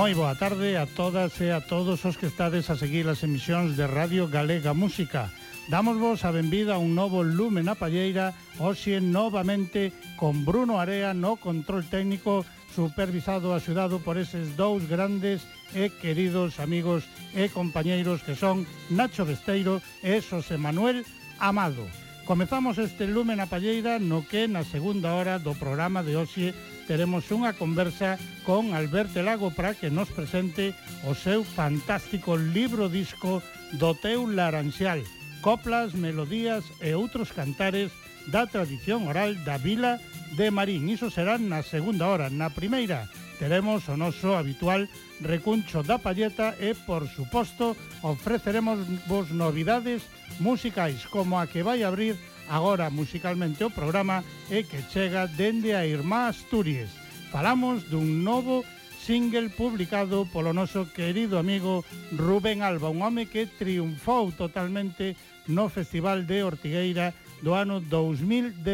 Moi boa tarde a todas e a todos os que estades a seguir as emisións de Radio Galega Música. Damos vos a benvida a un novo lume na palleira, hoxe novamente con Bruno Area no control técnico supervisado e axudado por eses dous grandes e queridos amigos e compañeiros que son Nacho Besteiro e Xosé Manuel Amado. Comezamos este lume na palleira no que na segunda hora do programa de hoxe teremos unha conversa con Alberto Lago para que nos presente o seu fantástico libro disco do teu laranxial, coplas, melodías e outros cantares da tradición oral da vila de Marín. Iso será na segunda hora. Na primeira teremos o noso habitual recuncho da palleta e, por suposto, ofreceremos vos novidades musicais como a que vai abrir Agora, musicalmente, o programa é que chega dende a Irmá Asturias. Falamos dun novo single publicado polo noso querido amigo Rubén Alba, un home que triunfou totalmente no Festival de Ortigueira do ano 2018.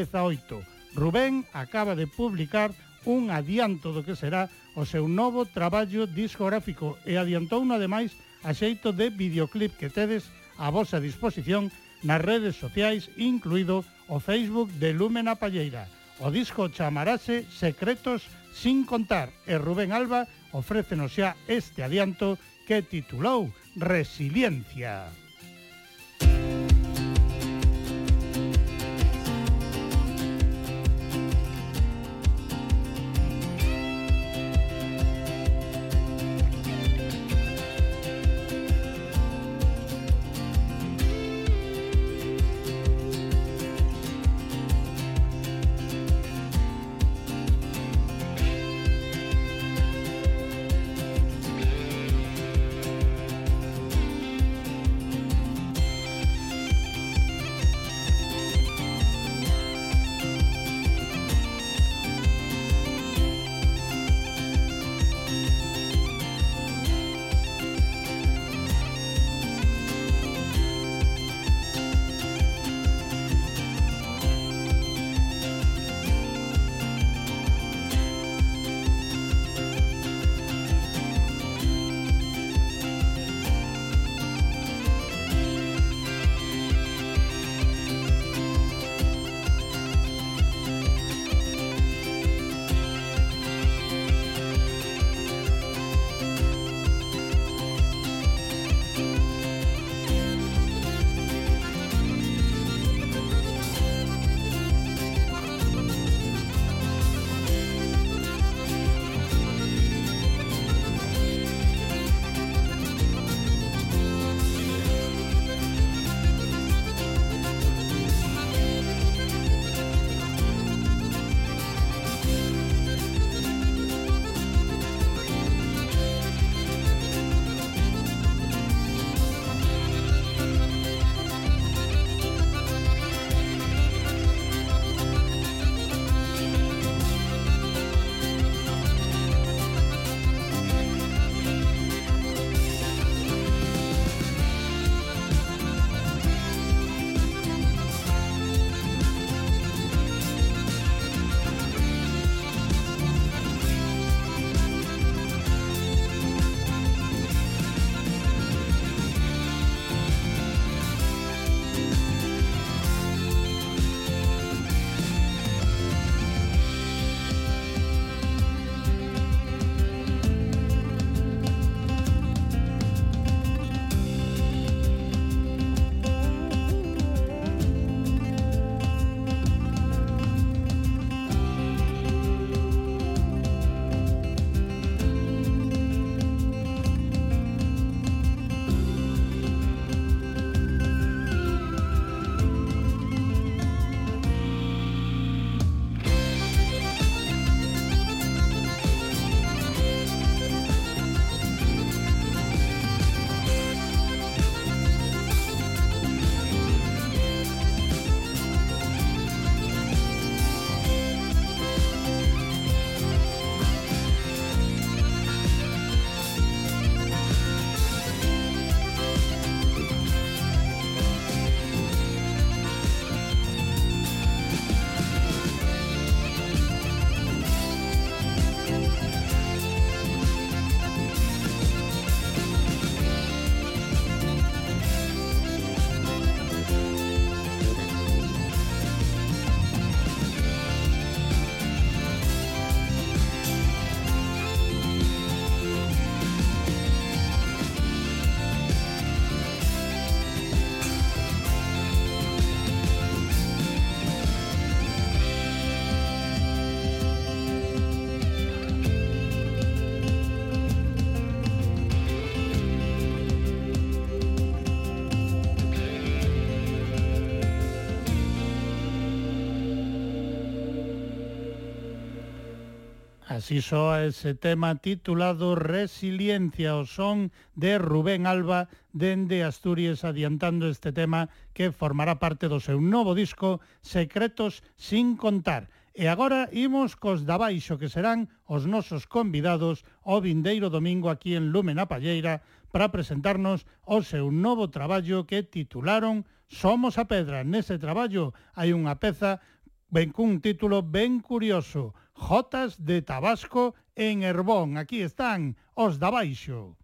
Rubén acaba de publicar un adianto do que será o seu novo traballo discográfico e adiantou ademais a xeito de videoclip que tedes a vosa disposición nas redes sociais, incluído o Facebook de Lúmena Palleira. O disco chamarase Secretos sin contar e Rubén Alba ofrécenos xa este adianto que titulou Resiliencia. Así soa ese tema titulado Resiliencia o son de Rubén Alba dende Asturias adiantando este tema que formará parte do seu novo disco Secretos sin contar. E agora imos cos da baixo que serán os nosos convidados o vindeiro domingo aquí en Lumen a Palleira para presentarnos o seu novo traballo que titularon Somos a Pedra. Nese traballo hai unha peza ben cun título ben curioso, Jotas de Tabasco en Herbón. Aquí están os da Baixo.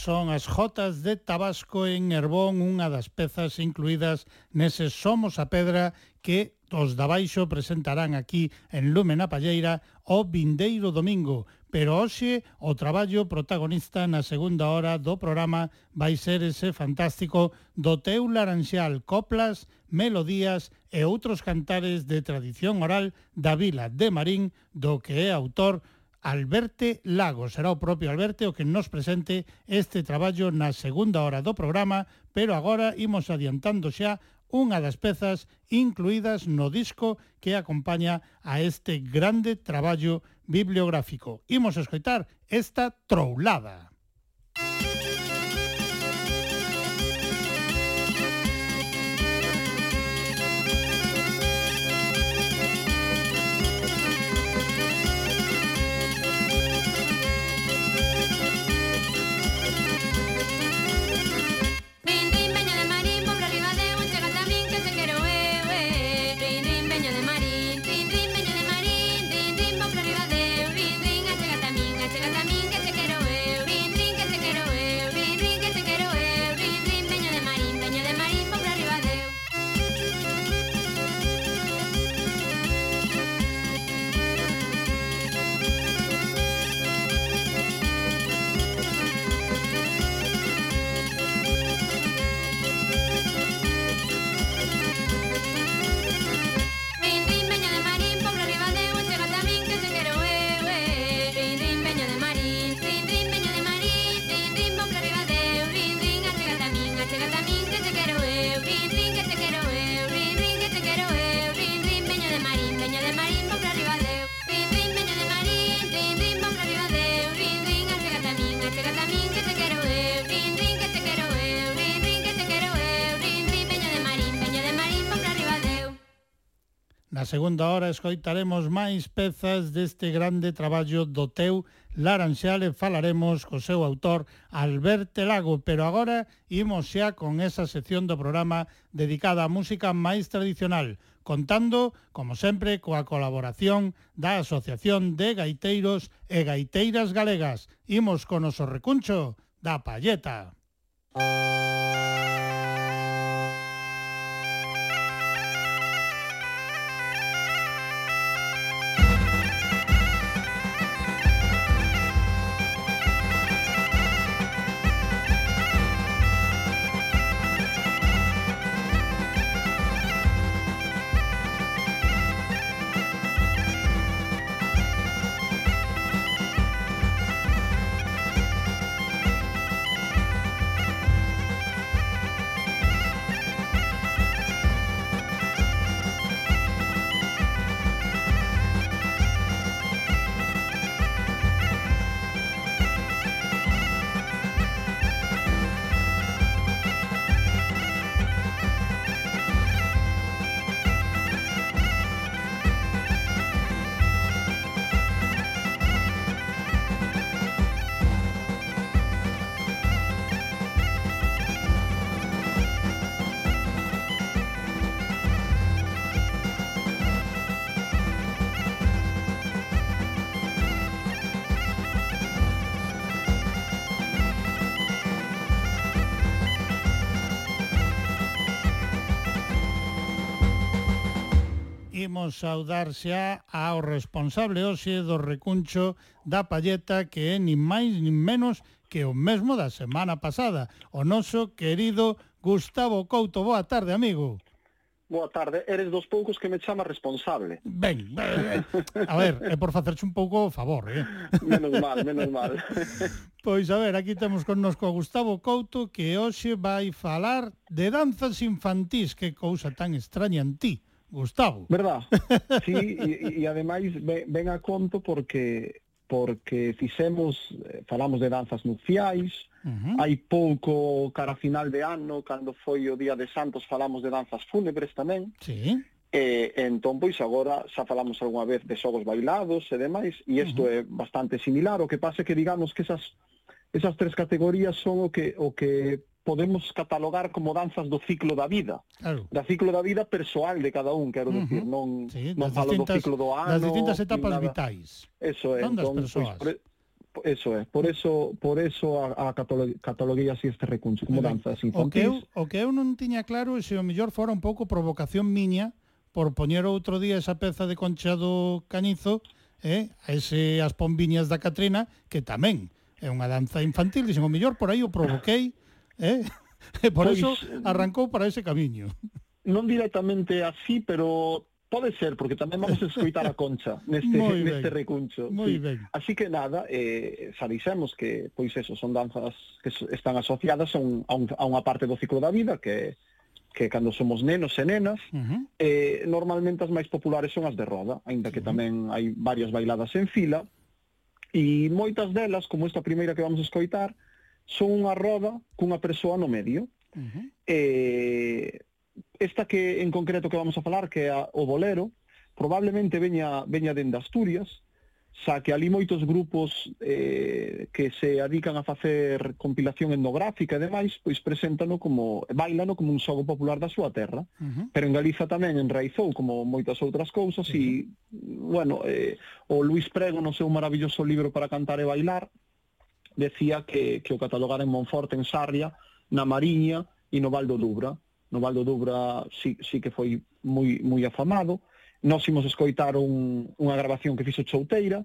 son as Jotas de Tabasco en Herbón, unha das pezas incluídas nese Somos a Pedra que os da baixo presentarán aquí en Lume na Palleira o vindeiro domingo, pero hoxe o traballo protagonista na segunda hora do programa vai ser ese fantástico do teu laranxial coplas, melodías e outros cantares de tradición oral da vila de Marín do que é autor Alberte Lago. Será o propio Alberte o que nos presente este traballo na segunda hora do programa, pero agora imos adiantando xa unha das pezas incluídas no disco que acompaña a este grande traballo bibliográfico. Imos escoitar esta troulada. segunda hora escoitaremos máis pezas deste grande traballo do teu Laranxale falaremos co seu autor Alberto Lago, pero agora imos xa con esa sección do programa dedicada á música máis tradicional, contando, como sempre, coa colaboración da Asociación de Gaiteiros e Gaiteiras Galegas. Imos con o recuncho da Palleta. Música saudar xa ao responsable hoxe do recuncho da Palleta que é nin máis nin menos que o mesmo da semana pasada, o noso querido Gustavo Couto. Boa tarde, amigo. Boa tarde, eres dos poucos que me chama responsable. Ben, eh, a ver, é por facerche un pouco favor, eh? Menos mal, menos mal. Pois a ver, aquí temos connosco a Gustavo Couto que hoxe vai falar de danzas infantís, que cousa tan extraña en ti. Gustavo. Verdad? Sí, e, e ademais ven a conto porque porque fixemos, eh, falamos de danzas nupciais, uh -huh. hai pouco cara final de ano, cando foi o Día de Santos, falamos de danzas fúnebres tamén. Sí. E, entón, pois, agora xa falamos algunha vez de xogos bailados e demais, e isto uh -huh. é bastante similar, o que pasa que digamos que esas, esas tres categorías son o que, o que podemos catalogar como danzas do ciclo da vida. Claro. Da ciclo da vida persoal de cada un, quero uh -huh. decir, non, sí, non falo do ciclo do ano. Das distintas etapas vitais. Eso é. Entón, persoas. Pois, eso é. Por mm. eso, por eso a, a cataloguei así este recuncho, como danzas infantis. O que, eu, o que eu non tiña claro é se o mellor fora un pouco provocación miña por poñer outro día esa peza de Conchado Canizo, eh, ese As Pombiñas da Catrina, que tamén é unha danza infantil, dixen, o mellor por aí o provoquei, eh? E por pois, eso mm, arrancou para ese camiño. Non directamente así, pero pode ser, porque tamén vamos a escoitar a Concha neste, neste recuncho. Sí. ben. Así que nada, eh, xa dixemos que, pois eso, son danzas que están asociadas a, un, a, un, a unha parte do ciclo da vida que que cando somos nenos e nenas, uh -huh. eh, normalmente as máis populares son as de roda, aínda que tamén hai varias bailadas en fila, e moitas delas, como esta primeira que vamos a escoitar, son unha roda cunha persoa no medio. Uh -huh. eh, esta que en concreto que vamos a falar, que é a, o bolero, probablemente veña, veña dende Asturias, xa que ali moitos grupos eh, que se adican a facer compilación etnográfica e demais, pois preséntano como, bailano como un xogo popular da súa terra, uh -huh. pero en Galiza tamén enraizou como moitas outras cousas uh -huh. e, bueno, eh, o Luis Prego no seu maravilloso libro para cantar e bailar, decía que, que o catalogara en Monforte, en Sarria, na Mariña e no Val do Dubra. No Val do Dubra sí, sí que foi moi, moi afamado. Nós imos escoitar un, unha grabación que fixo Chouteira,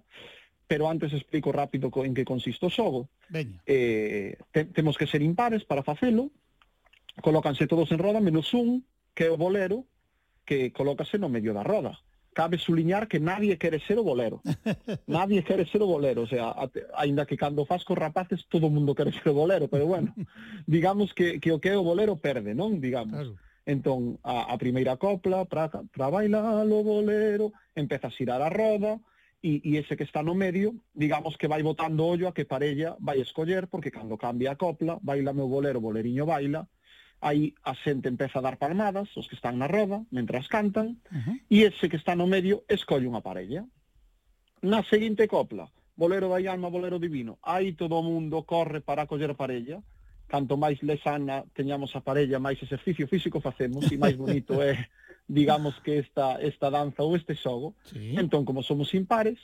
pero antes explico rápido en que consiste o xogo. Veña. Eh, te, temos que ser impares para facelo. Colócanse todos en roda menos un, que é o bolero, que colócase no medio da roda cabe suliñar que nadie quere ser o bolero. Nadie quere ser o bolero, o sea, aínda que cando faz cos rapaces todo o mundo quere ser o bolero, pero bueno, digamos que, que o que é o bolero perde, non? Digamos. Claro. Entón, a, a primeira copla, pra, pra bailar o bolero, empeza a xirar a roda, e, e ese que está no medio, digamos que vai botando ollo a que parella vai escoller, porque cando cambia a copla, baila meu bolero, boleriño baila, aí a xente empeza a dar palmadas, os que están na roda, mentras cantan, uh -huh. e ese que está no medio escolle unha parella. Na seguinte copla, bolero da alma, bolero divino, aí todo o mundo corre para coller parella, canto máis lesana teñamos a parella, máis exercicio físico facemos e máis bonito é, digamos que esta esta danza ou este xogo. Sí. Entón, como somos impares,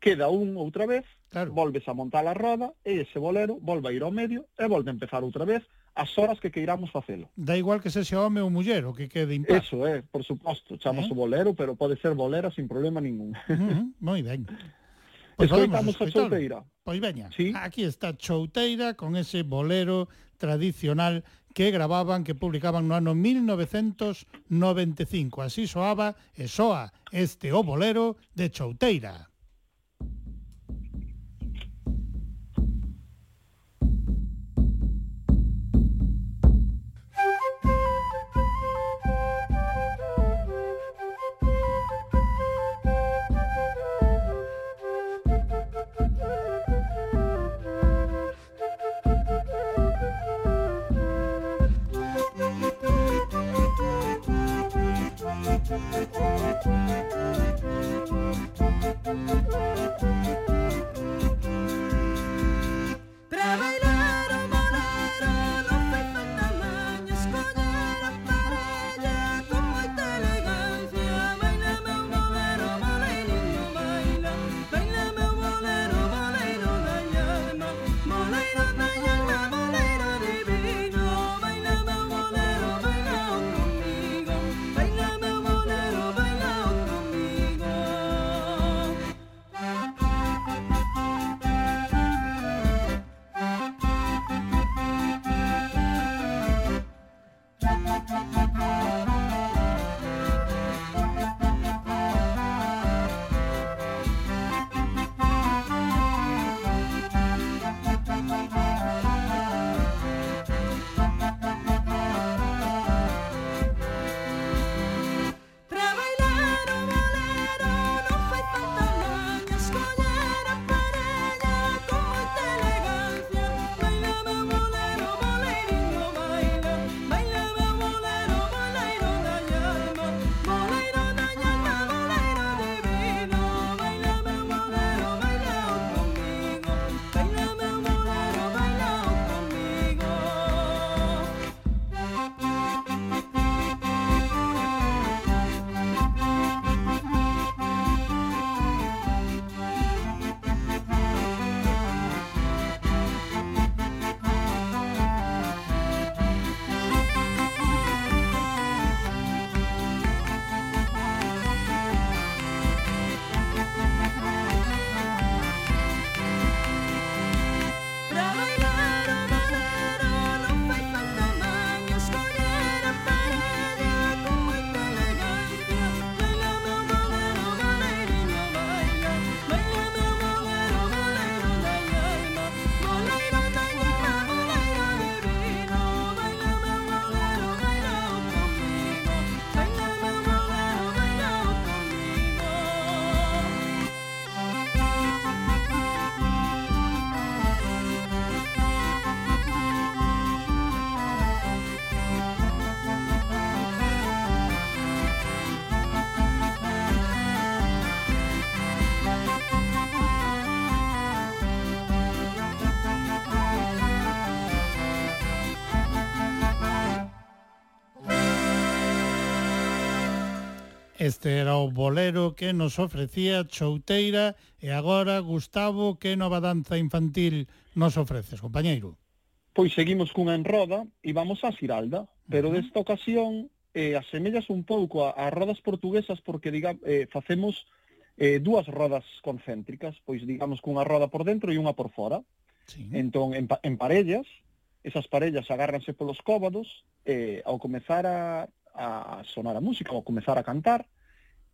queda un outra vez, claro. volves a montar a roda e ese bolero volve a ir ao medio e volve a empezar outra vez as horas que queiramos facelo. Da igual que sexa home ou muller, o que quede impar. Eso é, por suposto, chamamos eh? bolero, pero pode ser bolera sin problema ningún. Uh -huh, moi ben. Pois Escoitamos a chouteira. Pois veña, ¿Sí? aquí está chouteira con ese bolero tradicional que gravaban, que publicaban no ano 1995. Así soaba e soa este o bolero de chouteira. Este era o bolero que nos ofrecía Chouteira e agora, Gustavo, que nova danza infantil nos ofreces, compañeiro? Pois seguimos cunha en roda e vamos a Xiralda, pero desta ocasión eh, asemellas un pouco a, a rodas portuguesas porque diga, eh, facemos eh, dúas rodas concéntricas, pois digamos cunha roda por dentro e unha por fora. Sí. Entón, en, en parellas, esas parellas agárranse polos cóbados, eh, ao comezar a, a sonar a música ou comezar a cantar,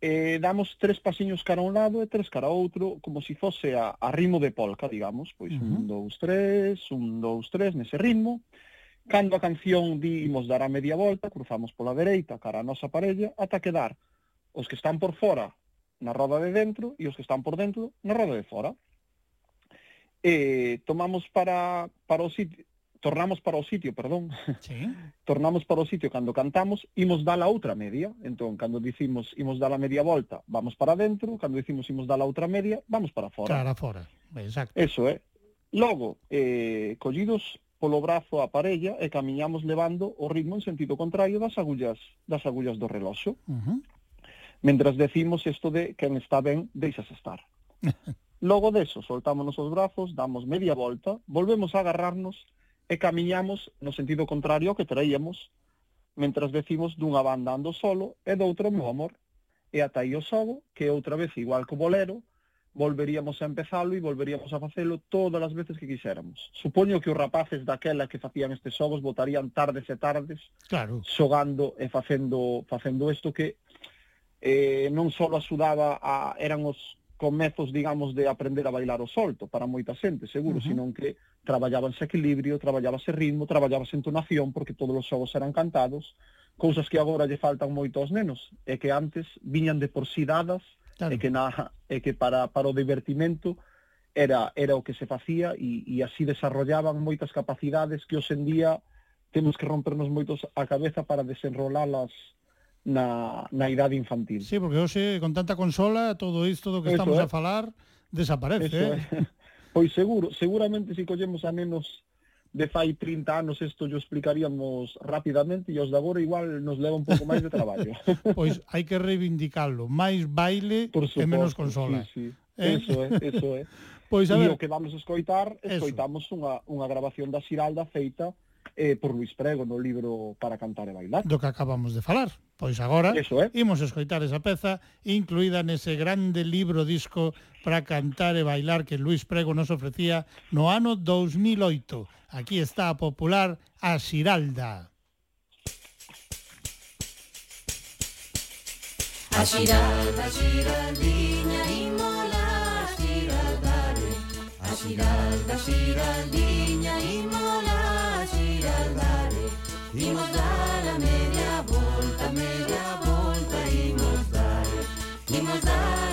eh, damos tres pasiños cara a un lado e tres cara a outro, como se si fose a, a ritmo de polca, digamos, pois uh -huh. un, dous, tres, un, dous, tres, nese ritmo, Cando a canción dimos dar a media volta, cruzamos pola dereita cara a nosa parella ata quedar os que están por fora na roda de dentro e os que están por dentro na roda de fora. E eh, tomamos para, para o sitio, tornamos para o sitio, perdón. Sí. tornamos para o sitio cando cantamos, imos dar a outra media. Entón, cando dicimos imos dar a media volta, vamos para dentro, cando dicimos imos dar a outra media, vamos para fora. Para fora, exacto. Eso é. Eh. Logo, eh, collidos polo brazo a parella e camiñamos levando o ritmo en sentido contrario das agullas das agullas do reloxo. Uh -huh. Mentras decimos isto de quen está ben, deixas estar. Logo deso, soltámonos os brazos, damos media volta, volvemos a agarrarnos e camiñamos no sentido contrario que traíamos mentras decimos dunha banda ando solo e doutro meu amor e ata aí o sobo que outra vez igual co bolero volveríamos a empezalo e volveríamos a facelo todas as veces que quixéramos. Supoño que os rapaces daquela que facían estes sobos votarían tardes e tardes claro. xogando e facendo facendo isto que eh, non só axudaba a, eran os comezos, digamos, de aprender a bailar o solto para moita xente, seguro, uh -huh. senón que traballábanse equilibrio, traballábase ritmo, traballábase entonación, porque todos os xogos eran cantados, cousas que agora lle faltan moito aos nenos, e que antes viñan de por si dadas, claro. e que, na, e que para, para o divertimento era, era o que se facía e, e así desarrollaban moitas capacidades que hoxendía temos que rompernos moitos a cabeza para desenrolalas na, na idade infantil. Sí, porque hoxe con tanta consola todo isto do que Eso estamos é. a falar desaparece. Eso eh? É. Pois seguro, seguramente se si collemos a menos de fai 30 anos isto yo explicaríamos rapidamente e os de agora igual nos leva un pouco máis de traballo. pois hai que reivindicarlo, máis baile Por suposto, e menos consola. Sí, sí. Eh? Eso é, eso é. Pois a ver, e o que vamos escoitar, escoitamos eso. unha, unha grabación da Xiralda feita eh, por Luis Prego no libro Para cantar e bailar. Do que acabamos de falar. Pois agora Eso é. imos escoitar esa peza incluída nese grande libro disco para cantar e bailar que Luis Prego nos ofrecía no ano 2008. Aquí está a popular A Xiralda. A xiralda, xiraldiña, imola a xiraldare. A xiralda, xiraldiña, imola al dare, imos dare a media volta, media volta, imos dare, imos dare.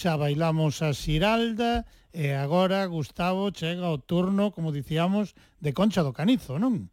xa bailamos a Xiralda e agora, Gustavo, chega o turno, como dicíamos, de Concha do Canizo, non?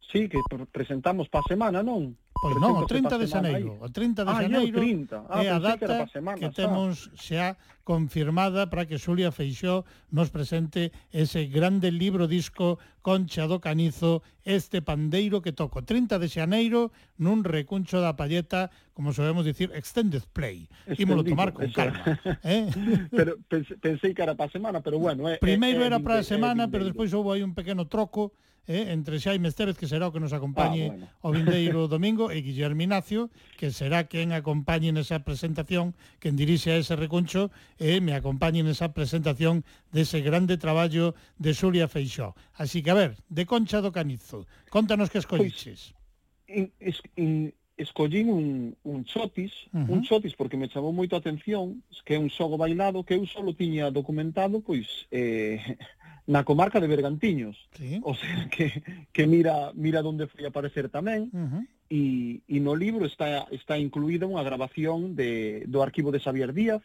Sí, que presentamos pa semana, non? Pois non, o 30 de xaneiro. O 30 de ah, xaneiro ah, é a data que, semana, que temos xa confirmada para que Xulia Feixó nos presente ese grande libro disco Concha do Canizo, este pandeiro que toco. 30 de xaneiro nun recuncho da palleta, como sabemos dicir, extended play. Ímolo tomar con calma. eh? pero pensei que era para a semana, pero bueno... É, Primeiro é, era para a semana, é, pero despois houve aí un pequeno troco eh, entre Xaime Estevez, que será o que nos acompañe ah, bueno. o vindeiro domingo, e Guillermo Ignacio, que será quen acompañe nesa presentación, quen dirixe a ese recuncho, e eh, me acompañe nesa presentación dese grande traballo de Xulia Feixó. Así que, a ver, de Concha do Canizo, contanos que escolliches. Pois, es, in, escollín un, un chotis, uh -huh. un chotis porque me chamou moito a atención, que é un xogo bailado que eu solo tiña documentado, pois, eh, na comarca de Bergantiños. Sí. O sea, que, que mira mira onde foi aparecer tamén. Uh -huh. E, e no libro está está incluída unha grabación de, do arquivo de Xavier Díaz,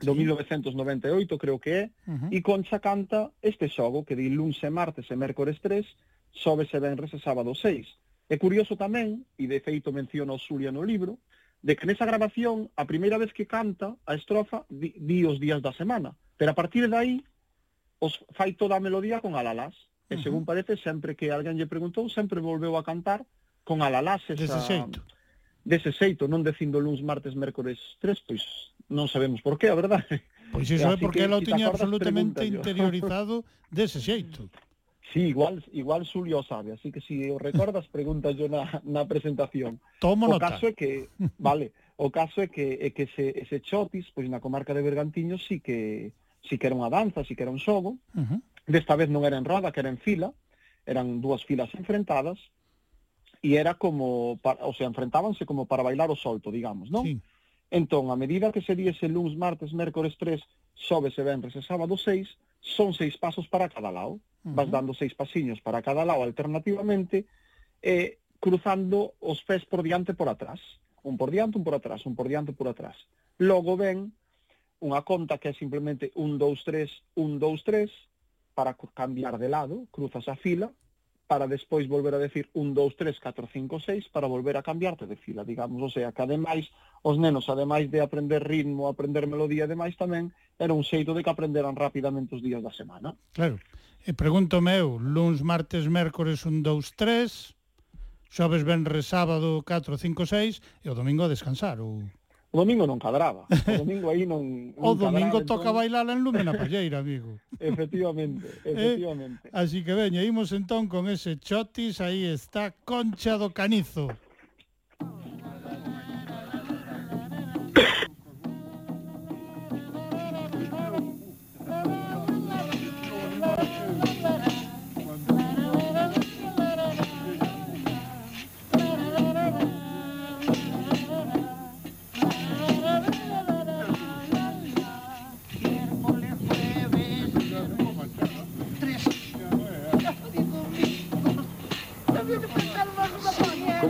do sí. 1998, creo que é, uh -huh. e Concha canta este xogo que di luns e martes e mércores 3, xoves e venres e sábado 6. É curioso tamén, e de feito menciona o Xulia no libro, de que nesa grabación, a primeira vez que canta a estrofa, di, di os días da semana. Pero a partir de aí, os fai toda a melodía con alalás. Uh -huh. E según parece, sempre que alguén lle preguntou, sempre volveu a cantar con alalás esa... Dese xeito. Dese xeito, non dicindo luns, martes, mércores, tres, pois non sabemos por qué, a verdade. Pois iso é porque ela o tiña absolutamente interiorizado dese xeito. Sí, igual, igual Xulio sabe, así que si o recordas, preguntas yo na, na presentación. Tomo nota. O caso é que, vale, o caso é que, é que ese, ese chotis, pois na comarca de Bergantiños sí que si que era unha danza, si que era un xogo. Uh -huh. Desta vez non era en roda, que era en fila, eran dúas filas enfrentadas, e era como, para, o sea, enfrentábanse como para bailar o solto, digamos, non? Sí. Entón, a medida que se diese luns, martes, mércores 3, xoves e venres e sábado 6, son seis pasos para cada lado. Uh -huh. Vas dando seis pasiños para cada lado alternativamente, e cruzando os pés por diante e por atrás. Un por diante, un por atrás, un por diante e por atrás. Logo ven unha conta que é simplemente 1, 2, 3, 1, 2, 3, para cambiar de lado, cruzas a fila, para despois volver a decir 1, 2, 3, 4, 5, 6, para volver a cambiarte de fila, digamos. O sea, que ademais, os nenos, ademais de aprender ritmo, aprender melodía, ademais tamén, era un xeito de que aprenderan rapidamente os días da semana. Claro. E pregúntome eu, luns, martes, mércores, 1, 2, 3, xoves, venres, sábado, 4, 5, 6, e o domingo a descansar, ou... O domingo non cadraba. O domingo aí non, non O domingo cadraba, toca entón... bailar en lume na palleira, amigo. efectivamente, eh, efectivamente. Eh, así que veña, imos entón con ese chotis, aí está Concha do Canizo.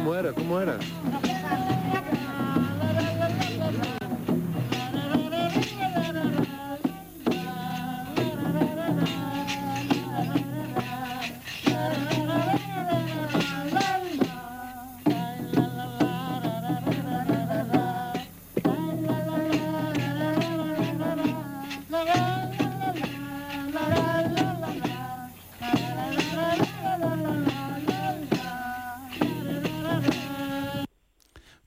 ¿Cómo era? ¿Cómo era?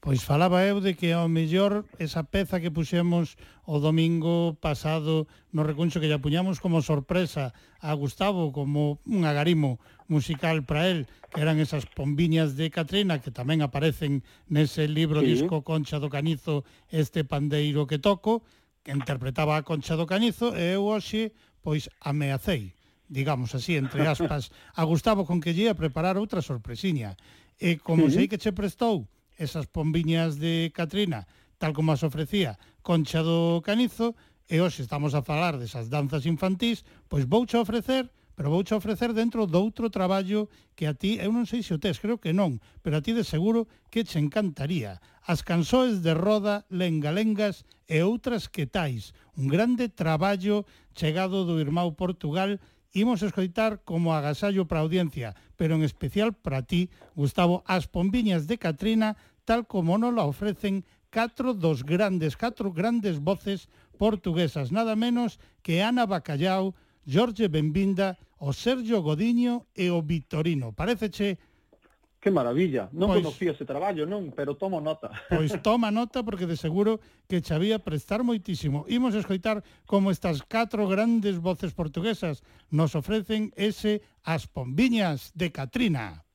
Pois falaba eu de que ao mellor esa peza que puxemos o domingo pasado no recuncho que lle puñamos como sorpresa a Gustavo, como un agarimo musical para el, que eran esas pombiñas de Catrina que tamén aparecen nese libro sí. disco Concha do Canizo, este pandeiro que toco, que interpretaba a Concha do Canizo, e eu hoxe pois ameacei, digamos así, entre aspas, a Gustavo con que lle a preparar outra sorpresiña. E como sí. sei que che prestou, esas pombiñas de Catrina, tal como as ofrecía Concha do Canizo, e hoxe estamos a falar desas danzas infantís, pois vouche ofrecer pero vouche ofrecer dentro doutro traballo que a ti, eu non sei se o tes, creo que non, pero a ti de seguro que che encantaría. As cansoes de Roda, Lengalengas e outras que tais. Un grande traballo chegado do irmão Portugal imos escoitar como agasallo para a audiencia, pero en especial para ti, Gustavo, as pombiñas de Catrina tal como nos la ofrecen catro dos grandes, catro grandes voces portuguesas, nada menos que Ana Bacallao, Jorge Benvinda, o Sergio Godiño e o Vitorino. Pareceche Que maravilla, non pois, conocía ese traballo, non, pero tomo nota. Pois toma nota porque de seguro que xa había prestar moitísimo. Imos escoitar como estas catro grandes voces portuguesas nos ofrecen ese As Pombiñas de Catrina.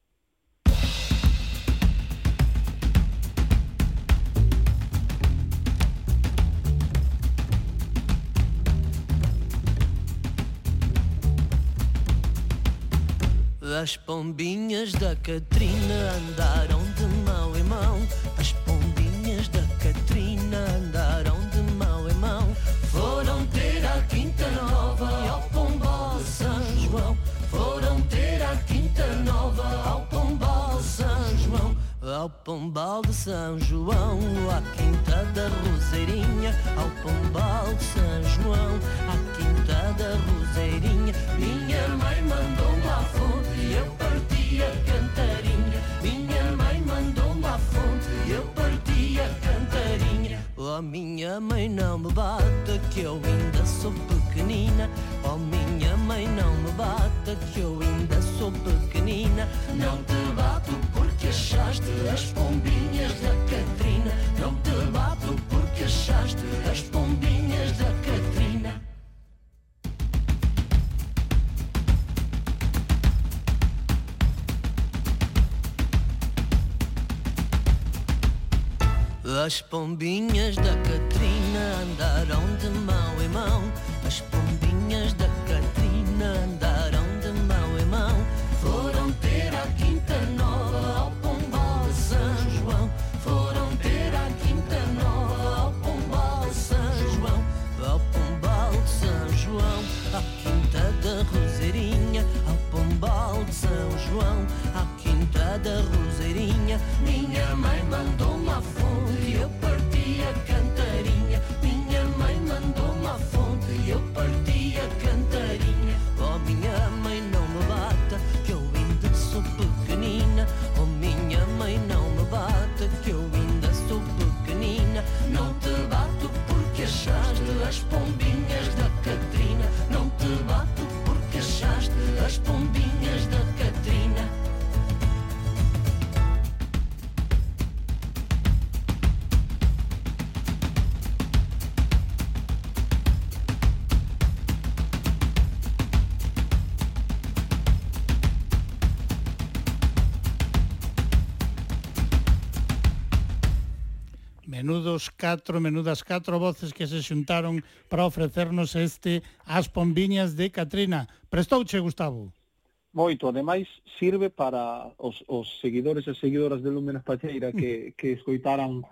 As pombinhas da Catrina andaram de mão em mão. As pombinhas da Catrina andaram de mão em mão. Foram ter a Quinta Nova ao Pombal de São João. Foram ter a Quinta Nova ao Pombal de São João. Ao Pombal de São João, à Quinta da Roseirinha, ao Pombal de São João, à Quinta da Roseirinha. Minha mãe mandou-me Oh, minha mãe não me bata que eu ainda sou pequenina. Oh, minha mãe não me bata que eu ainda sou pequenina. Não te bato porque achaste as pombinhas da Catrina. Não te bato porque achaste as pombinhas As pombinhas da Catrina andaram de mão em mão. menudos catro, menudas catro voces que se xuntaron para ofrecernos este As Pombiñas de Catrina. Prestouche, Gustavo? Moito, ademais sirve para os, os seguidores e seguidoras de Lúmenes Pacheira que, que escoitaran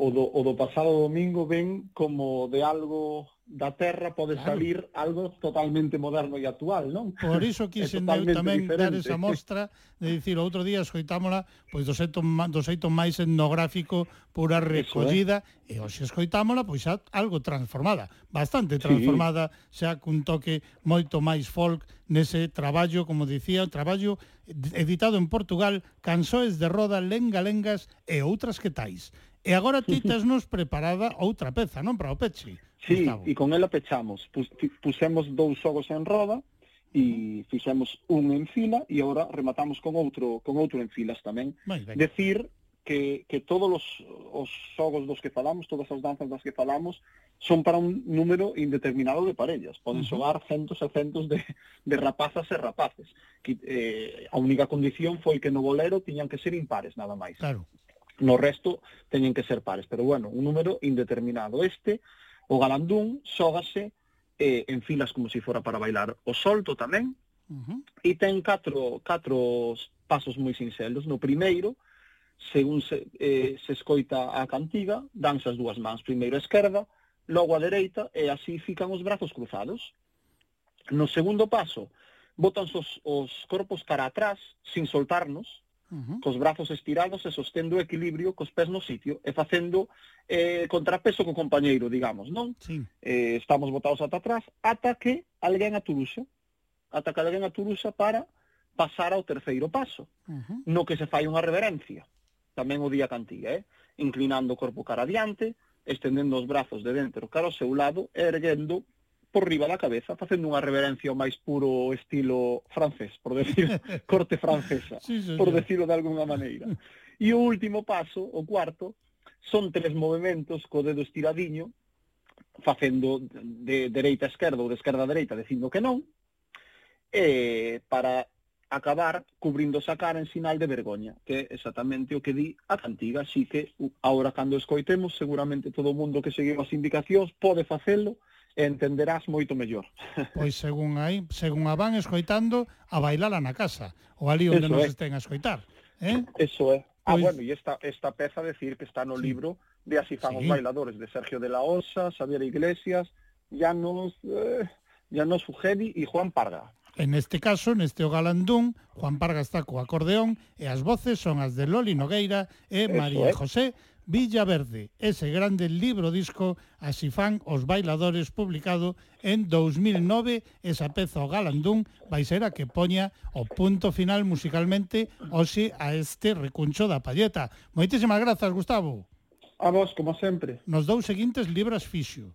o do, o do pasado domingo ben como de algo da terra pode claro. salir algo totalmente moderno e actual, non? Por iso quixen eu tamén diferente. dar esa mostra de dicir, outro día escoitámola pois do xeito, do xeito máis etnográfico pura recollida Eso, eh? e hoxe escoitámola pois xa algo transformada, bastante transformada, sí. xa cun toque moito máis folk nese traballo, como dicía, traballo editado en Portugal, Cansoes de Roda, Lenga Lengas e outras que tais. E agora ti tesnos preparada outra peza, non para o peche? Sí, Gustavo. e con ela pechamos. Pus, pusemos dous xogos en roda e fixemos un en fila e agora rematamos con outro con outro en filas tamén. Decir que, que todos os, os xogos dos que falamos, todas as danzas das que falamos, son para un número indeterminado de parellas. Poden xogar uh -huh. centos e centos de, de rapazas e rapaces. Que, eh, a única condición foi que no bolero tiñan que ser impares, nada máis. Claro. No resto teñen que ser pares, pero bueno, un número indeterminado. Este O galandún xógase eh, en filas como se si fora para bailar o solto tamén, uh -huh. e ten catro, catro pasos moi sinxelos. No primeiro, según se, eh, se escoita a cantiga, danse as dúas mans, primeiro a esquerda, logo a dereita, e así fican os brazos cruzados. No segundo paso, botan os, os corpos para atrás, sin soltarnos, cos brazos estirados e sostendo o equilibrio cos pés no sitio e facendo eh, contrapeso co compañeiro, digamos, non? Sí. Eh, estamos botados ata atrás ata que alguén aturuxa, ata que alguén aturuxa para pasar ao terceiro paso, uh -huh. no que se fai unha reverencia, tamén o día cantiga, eh? inclinando o corpo cara adiante, estendendo os brazos de dentro cara ao seu lado e erguendo por riba da cabeza, facendo unha reverencia ao máis puro estilo francés, por decir, corte francesa, sí, señor. por decirlo de algunha maneira. E o último paso, o cuarto, son tres movimentos co dedo estiradiño, facendo de dereita a esquerda ou de esquerda a dereita, dicindo que non, e para acabar cubrindo a cara en sinal de vergoña, que é exactamente o que di a cantiga, así que ahora cando escoitemos, seguramente todo o mundo que seguiu as indicacións pode facelo, entenderás moito mellor. Pois según aí, según a van escoitando, a bailala na casa, ou ali onde Eso nos é. estén a escoitar. Eh? Eso é. Ah, pois... bueno, e esta, esta peza decir que está no sí. libro de Así fan sí. os bailadores, de Sergio de la Osa, Xavier Iglesias, Llanos, eh, Llanos Fugedi e Juan Parga. En este caso, neste o Galandún, Juan Parga está co acordeón e as voces son as de Loli Nogueira e Eso María é. José Villaverde, ese grande libro disco Así fan os bailadores publicado en 2009 esa peza o galandún vai ser a que poña o punto final musicalmente hoxe a este recuncho da palleta. Moitísimas grazas, Gustavo. A vos, como sempre. Nos dous seguintes libras fixo.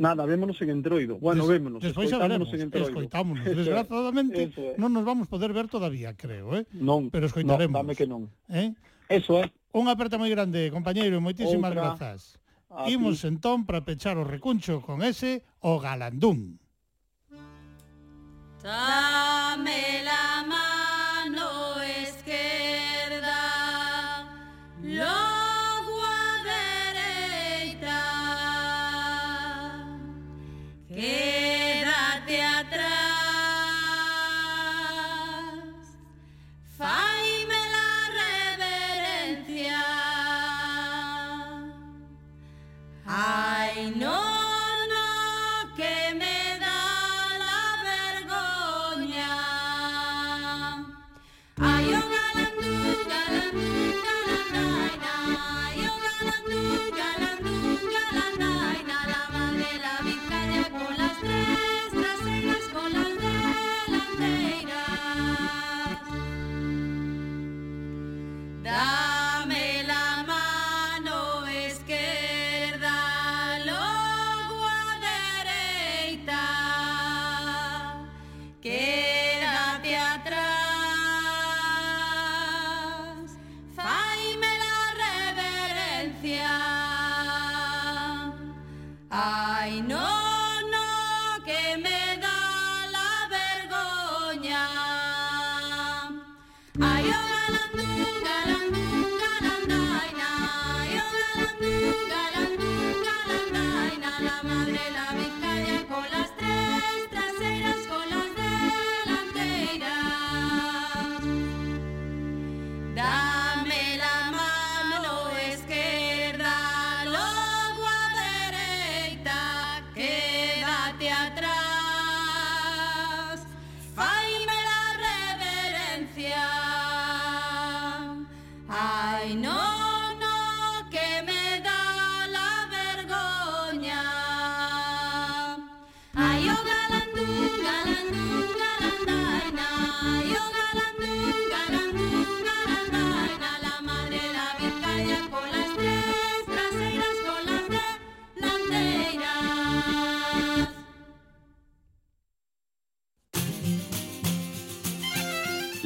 Nada, vémonos en Entroido. Bueno, Des, vémonos. Despois xa veremos, en entroido. escoitámonos. Desgraciadamente, es. non nos vamos poder ver todavía, creo, eh? Non, Pero escoitaremos. No, dame que non. Eh? Eso é. Unha aperta moi grande, compañeiro, moitísimas Outra. grazas. A Imos ti. entón para pechar o recuncho con ese o galandún. Tamela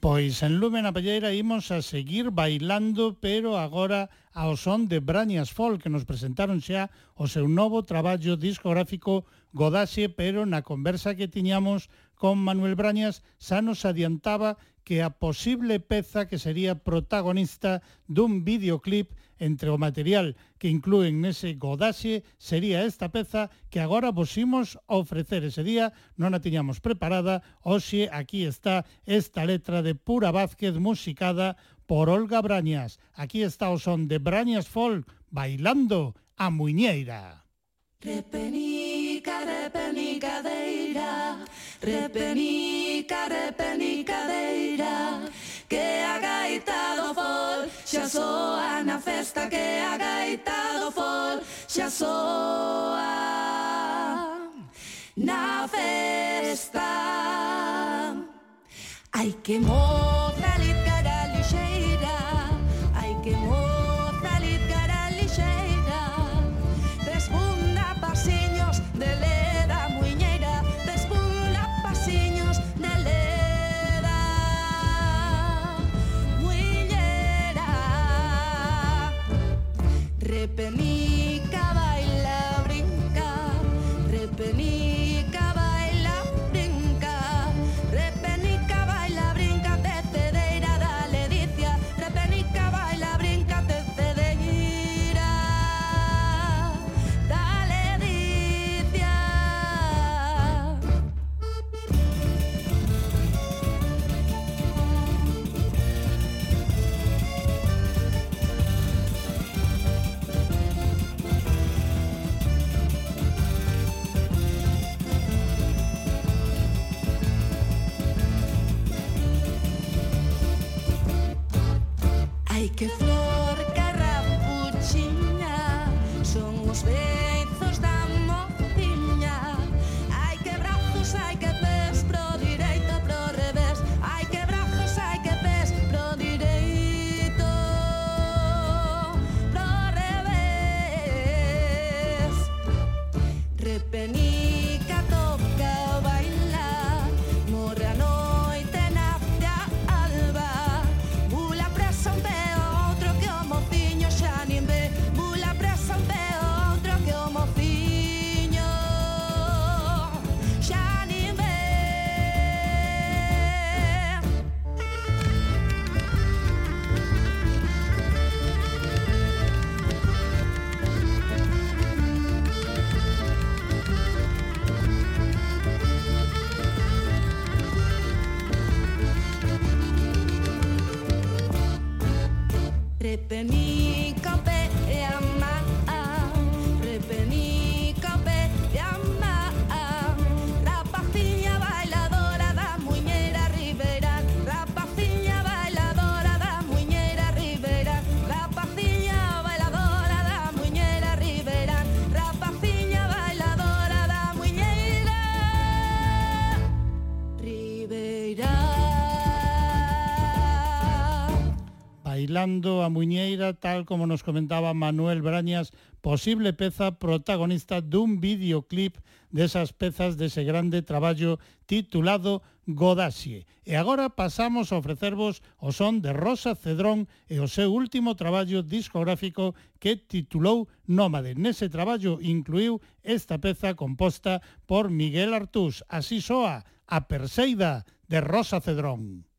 Pois en Lume na Palleira imos a seguir bailando, pero agora ao son de Brañas Folk, que nos presentaron xa o seu novo traballo discográfico Godaxe, pero na conversa que tiñamos con Manuel Brañas xa nos adiantaba que a posible peza que sería protagonista dun videoclip Entre o material que incluen nese godaxe sería esta peza que agora vos imos ofrecer ese día, non a tiñamos preparada, hoxe aquí está esta letra de Pura Vázquez musicada por Olga Brañas. Aquí está o son de Brañas Folk bailando a muñeira. Repenica, repenica, deira, repenica, repenica, deira. Xa soa na festa que a gaita do fol. Xa soa na festa. Ai que mor trata, tal como nos comentaba Manuel Brañas, posible peza protagonista dun videoclip desas pezas dese grande traballo titulado Godasie. E agora pasamos a ofrecervos o son de Rosa Cedrón e o seu último traballo discográfico que titulou Nómade. Nese traballo incluiu esta peza composta por Miguel Artús. Así soa a Perseida de Rosa Cedrón.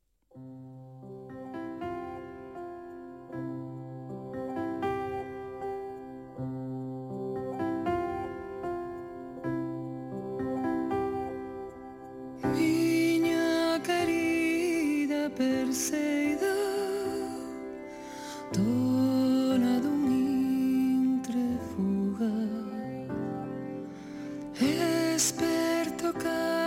Miña querida perseida Dona dun intre fuga Esperto cara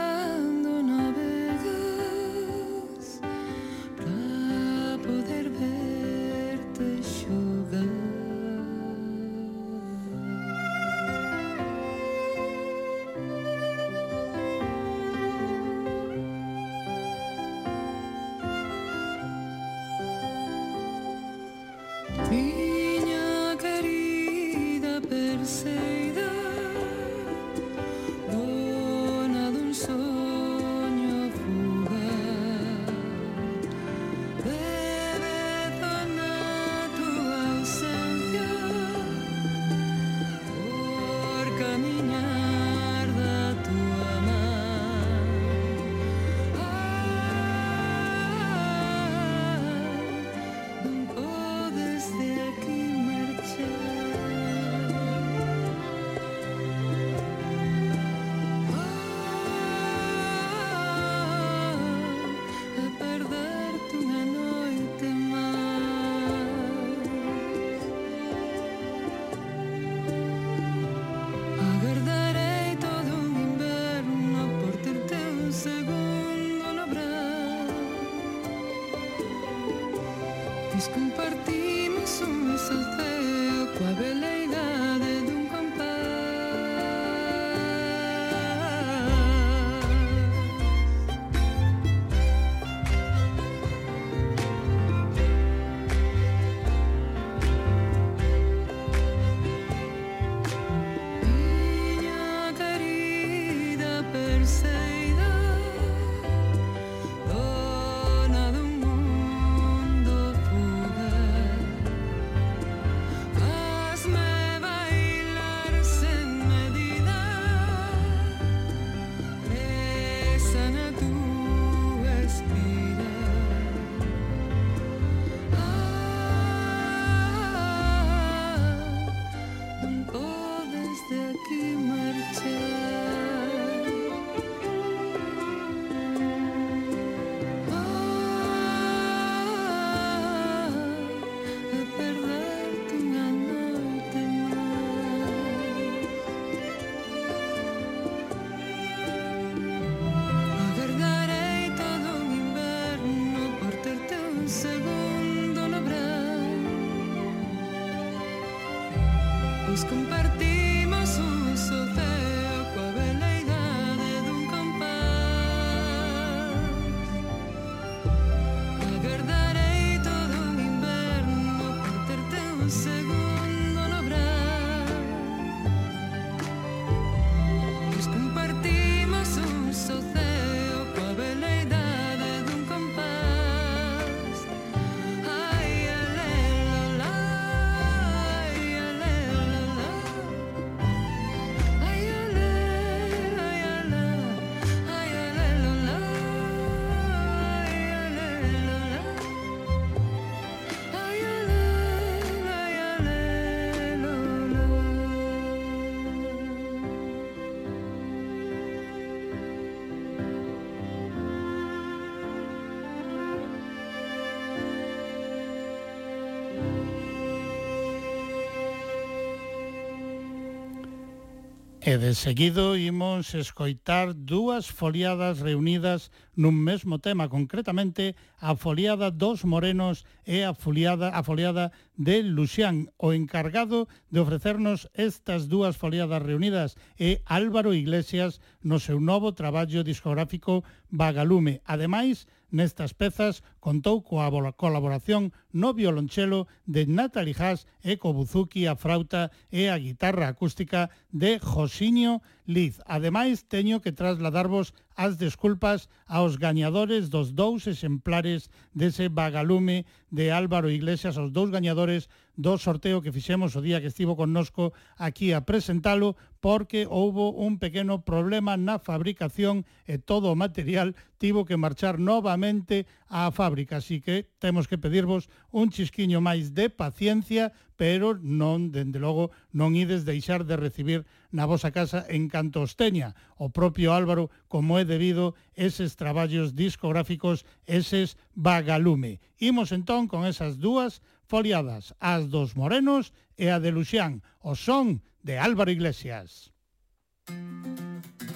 E de seguido imos escoitar dúas foliadas reunidas nun mesmo tema, concretamente a foliada dos Morenos e a foliada, a foliada de Luxián. O encargado de ofrecernos estas dúas foliadas reunidas é Álvaro Iglesias no seu novo traballo discográfico Vagalume. Ademais, Nestas pezas contou coa colaboración no violonchelo de Natalie Haas e co buzuki a frauta e a guitarra acústica de Josiño Liz. Ademais, teño que trasladarvos as desculpas aos gañadores dos dous exemplares dese vagalume de Álvaro Iglesias, aos dous gañadores do sorteo que fixemos o día que estivo connosco aquí a presentalo porque houbo un pequeno problema na fabricación e todo o material tivo que marchar novamente á fábrica, así que temos que pedirvos un chisquiño máis de paciencia, pero non, dende logo, non ides deixar de recibir na vosa casa en canto os teña o propio Álvaro como é debido eses traballos discográficos, eses vagalume. Imos entón con esas dúas foliadas as dos morenos e a de Luxián, o son de Álvaro Iglesias. Música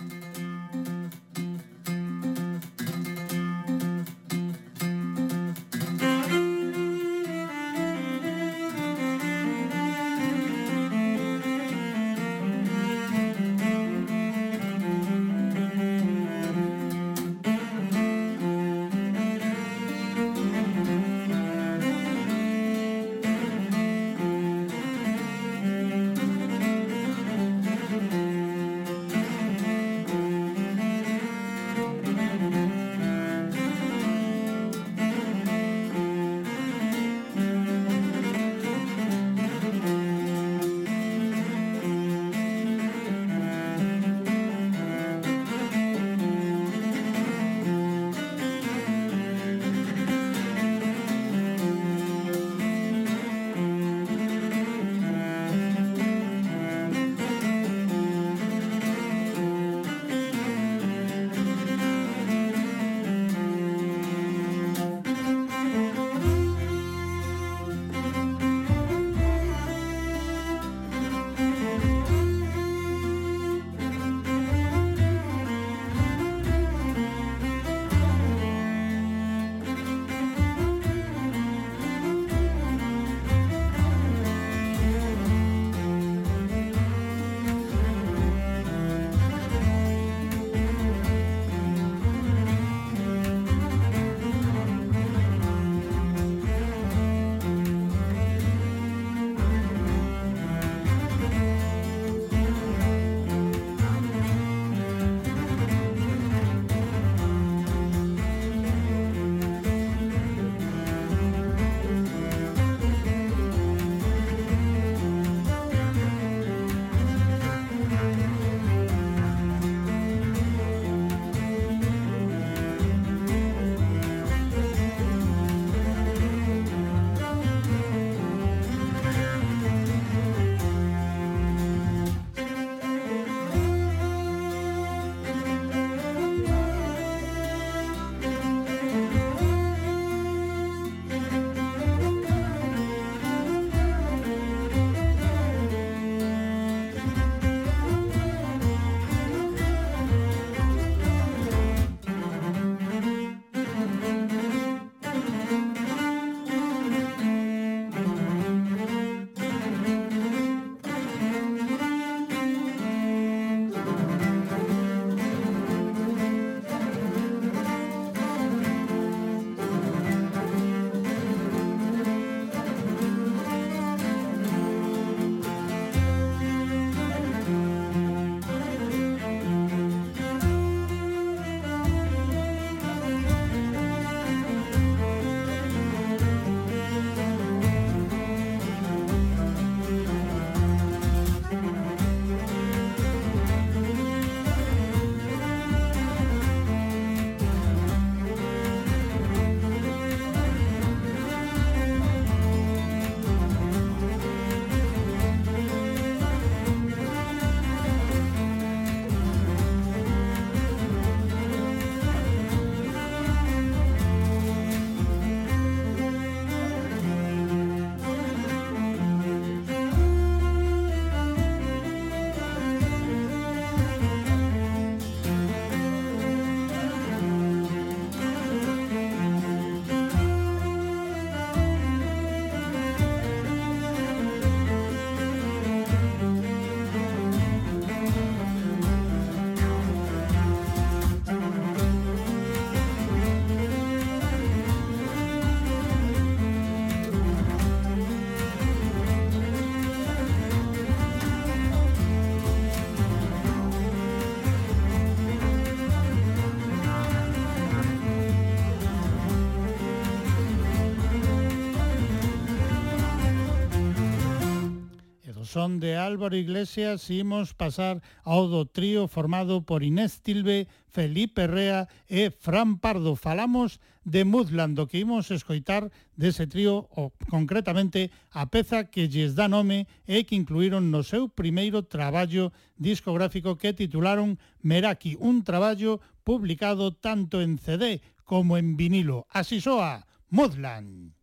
son de Álvaro Iglesias e imos pasar ao do trío formado por Inés Tilbe, Felipe Rea e Fran Pardo. Falamos de Mudland, do que imos escoitar dese trío, ou concretamente a peza que lles dá nome e que incluíron no seu primeiro traballo discográfico que titularon Meraki, un traballo publicado tanto en CD como en vinilo. Así soa, Mudland.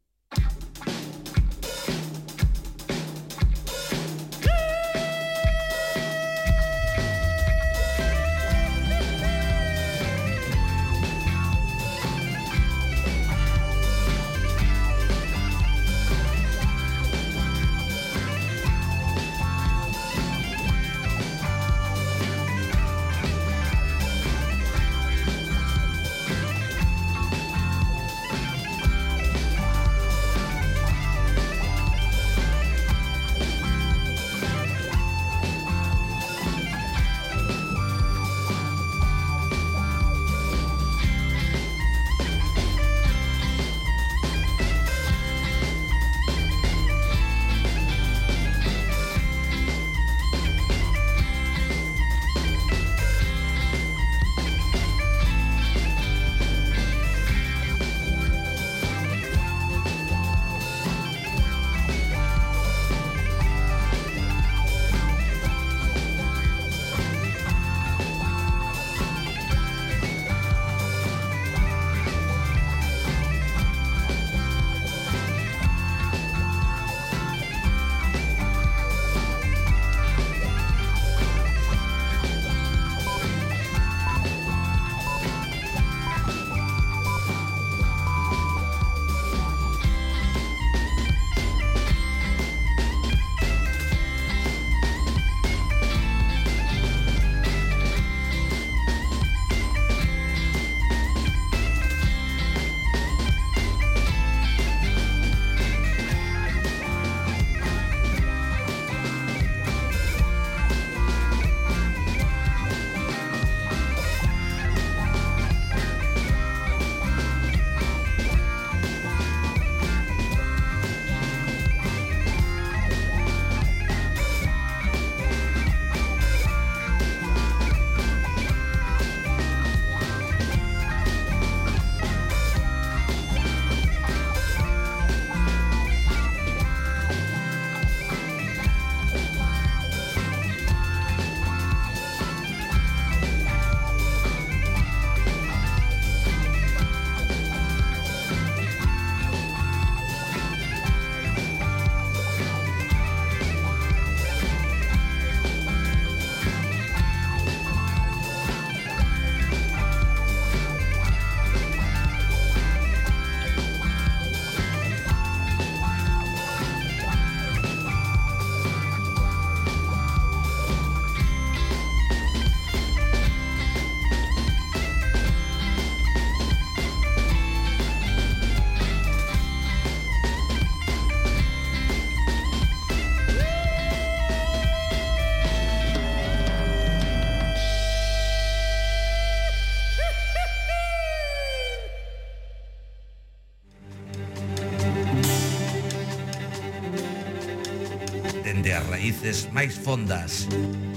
raíces máis fondas.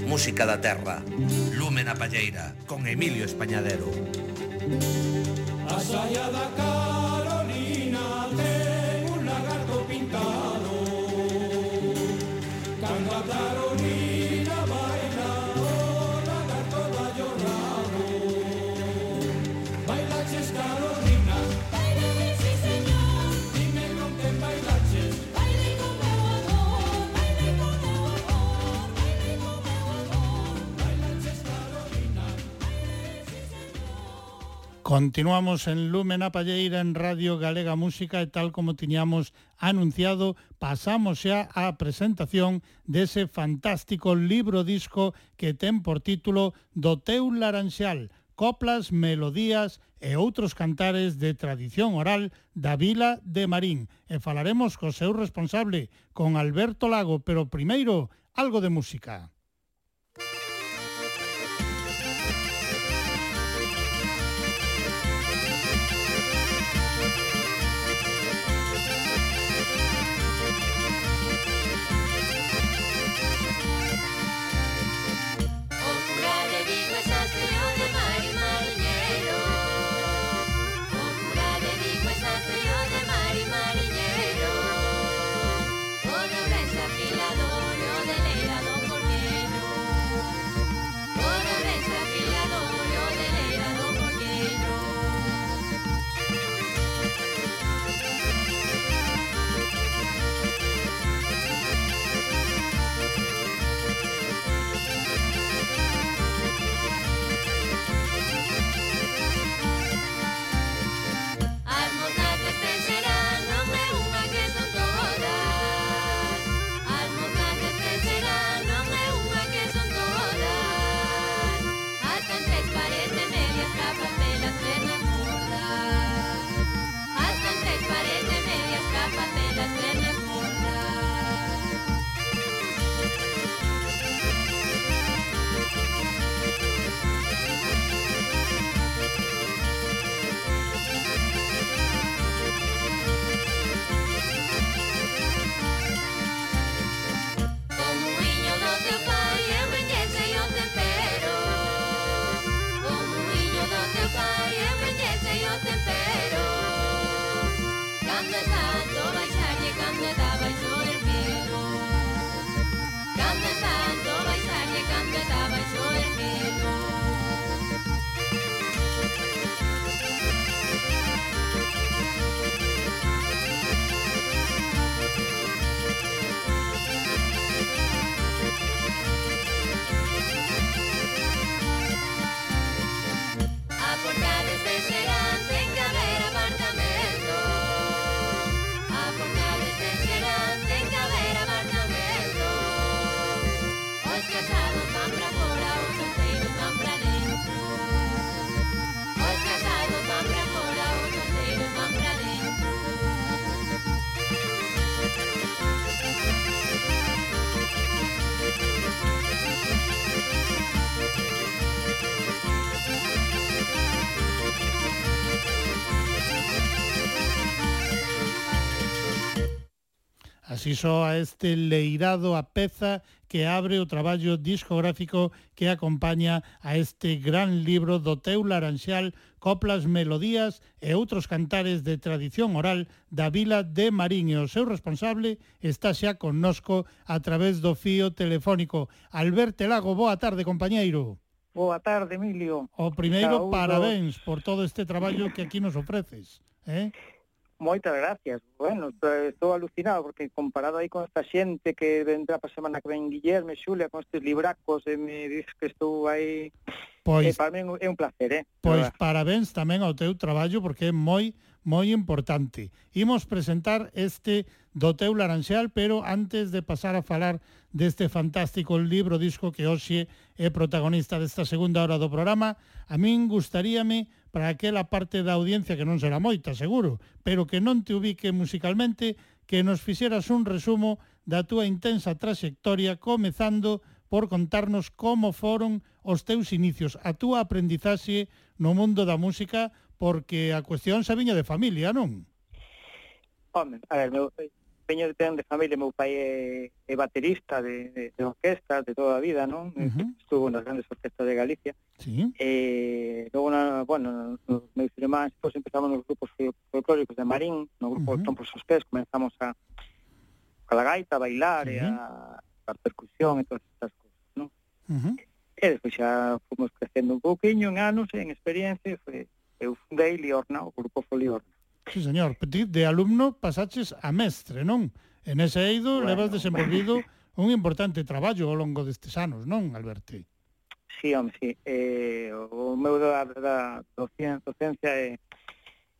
Música da terra, Lúmena Palleira, con Emilio Españadero. Continuamos en Lúmena Palleira en Radio Galega Música e tal como tiñamos anunciado, pasamos xa á presentación dese fantástico libro disco que ten por título Do teu laranxal, coplas, melodías e outros cantares de tradición oral da Vila de Marín. E falaremos co seu responsable, con Alberto Lago, pero primeiro, algo de música. Así soa este leirado a peza que abre o traballo discográfico que acompaña a este gran libro do teu laranxal coplas, melodías e outros cantares de tradición oral da vila de Marín e o seu responsable está xa connosco a través do fío telefónico. Alberto Lago, boa tarde, compañeiro. Boa tarde, Emilio. O primeiro, Saúdo. parabéns por todo este traballo que aquí nos ofreces. Eh? Moitas gracias. Bueno, estou alucinado porque comparado aí con esta xente que vendrá para semana que ven Guillerme, Xulia, con estes libracos e me dices que estou aí Pois, eh, para mí é un placer, eh? Pois verdad. parabéns tamén ao teu traballo porque é moi moi importante. Imos presentar este do teu Laranxal, pero antes de pasar a falar deste fantástico libro disco que hoxe é protagonista desta segunda hora do programa, a min gustaríame para aquela parte da audiencia que non será moita, seguro, pero que non te ubique musicalmente, que nos fixeras un resumo da túa intensa traxectoria comezando por contarnos como foron os teus inicios, a túa aprendizaxe no mundo da música, porque a cuestión se viña de familia, non? Home, a ver, meu, empeño de ten de familia, meu pai é, é baterista de, de, de orquesta de toda a vida, non? Uh -huh. Estuvo nas grandes orquestas de Galicia. Sí. Eh, logo, na, bueno, nos meus irmáns, pois empezamos nos grupos folclóricos de Marín, no grupo uh -huh. Trompos os Pés, comenzamos a, a la gaita, a bailar, sí. e a, a percusión e todas estas cousas, non? Uh -huh. E despois xa fomos crecendo un pouquiño en anos, en experiencia, e foi, eu fundei Liorna, o grupo foi Liorna. Sí, señor, de alumno pasaches a mestre, non? En ese eido bueno, levas desenvolvido un importante traballo ao longo destes anos, non, Alberti? Sí, home, sí. Eh, o meu da, da docencia, docencia é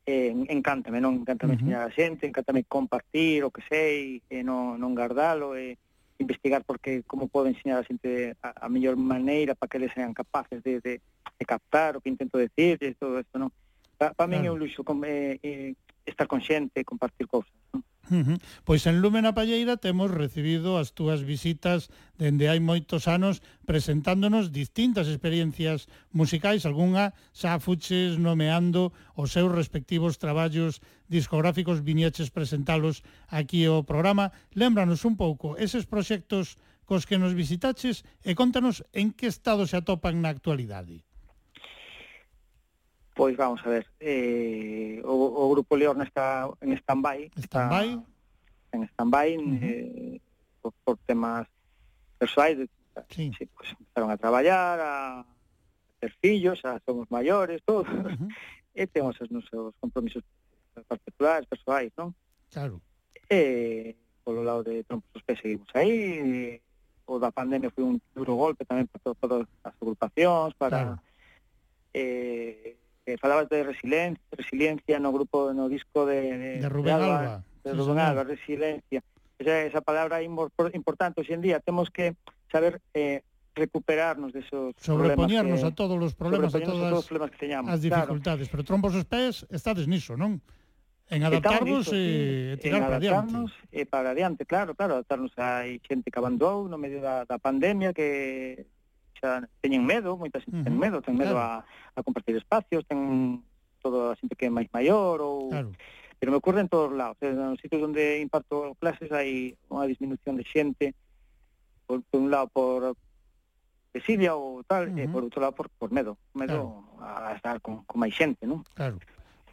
eh, encántame, non? Encántame uh -huh. enseñar a xente, encántame compartir o que sei, e non, non guardalo, e investigar porque como podo enseñar a xente a, a mellor maneira para que eles sean capaces de, de, de captar o que intento decir, e todo isto, non? Uh Pa, pa min claro. un luxo com, eh, eh, estar con xente, compartir cousas. Non? Uh -huh. Pois en Lúmena Palleira temos recibido as túas visitas dende hai moitos anos presentándonos distintas experiencias musicais, algunha xa fuches nomeando os seus respectivos traballos discográficos, viñeches presentalos aquí ao programa. Lembranos un pouco eses proxectos cos que nos visitaches e contanos en que estado se atopan na actualidade. Pois vamos a ver, eh, o, o Grupo León está en stand-by. ¿Stand-by? En stand-by uh -huh. eh, por, por, temas personais. Sí. sí pues, empezaron a traballar, a ter fillos, a somos maiores, todo. Uh -huh. e temos os nosos compromisos particulares, persoais, non? Claro. E polo lado de trompos os pés seguimos aí, o da pandemia foi un duro golpe tamén para todas as agrupacións, para... Claro. Eh, que falabas de resiliencia, resiliencia no grupo no disco de, de, de Rubén de Alba, Alba, de Rubén Alba, resiliencia. Esa, esa palabra é importante hoxe en día, temos que saber eh, recuperarnos de esos sobrepoñernos que, a todos os problemas, a todas a todos os problemas que teñamos, as dificultades, claro. pero trombos os pés estades niso, non? En adaptarnos niso, e, sí, e tirar para adiante. E para adiante, claro, claro, adaptarnos hai xente que abandonou no medio da, da pandemia que xa teñen medo, moita xente uh -huh. ten medo, ten medo claro. a, a compartir espacios, ten toda a xente que é máis maior ou claro. pero me ocurre en todos lados, en nos sitios onde imparto clases hai unha disminución de xente por, por un lado por desidia ou tal, uh -huh. e por outro lado por, por medo, medo claro. a estar con, con máis xente, non? Claro.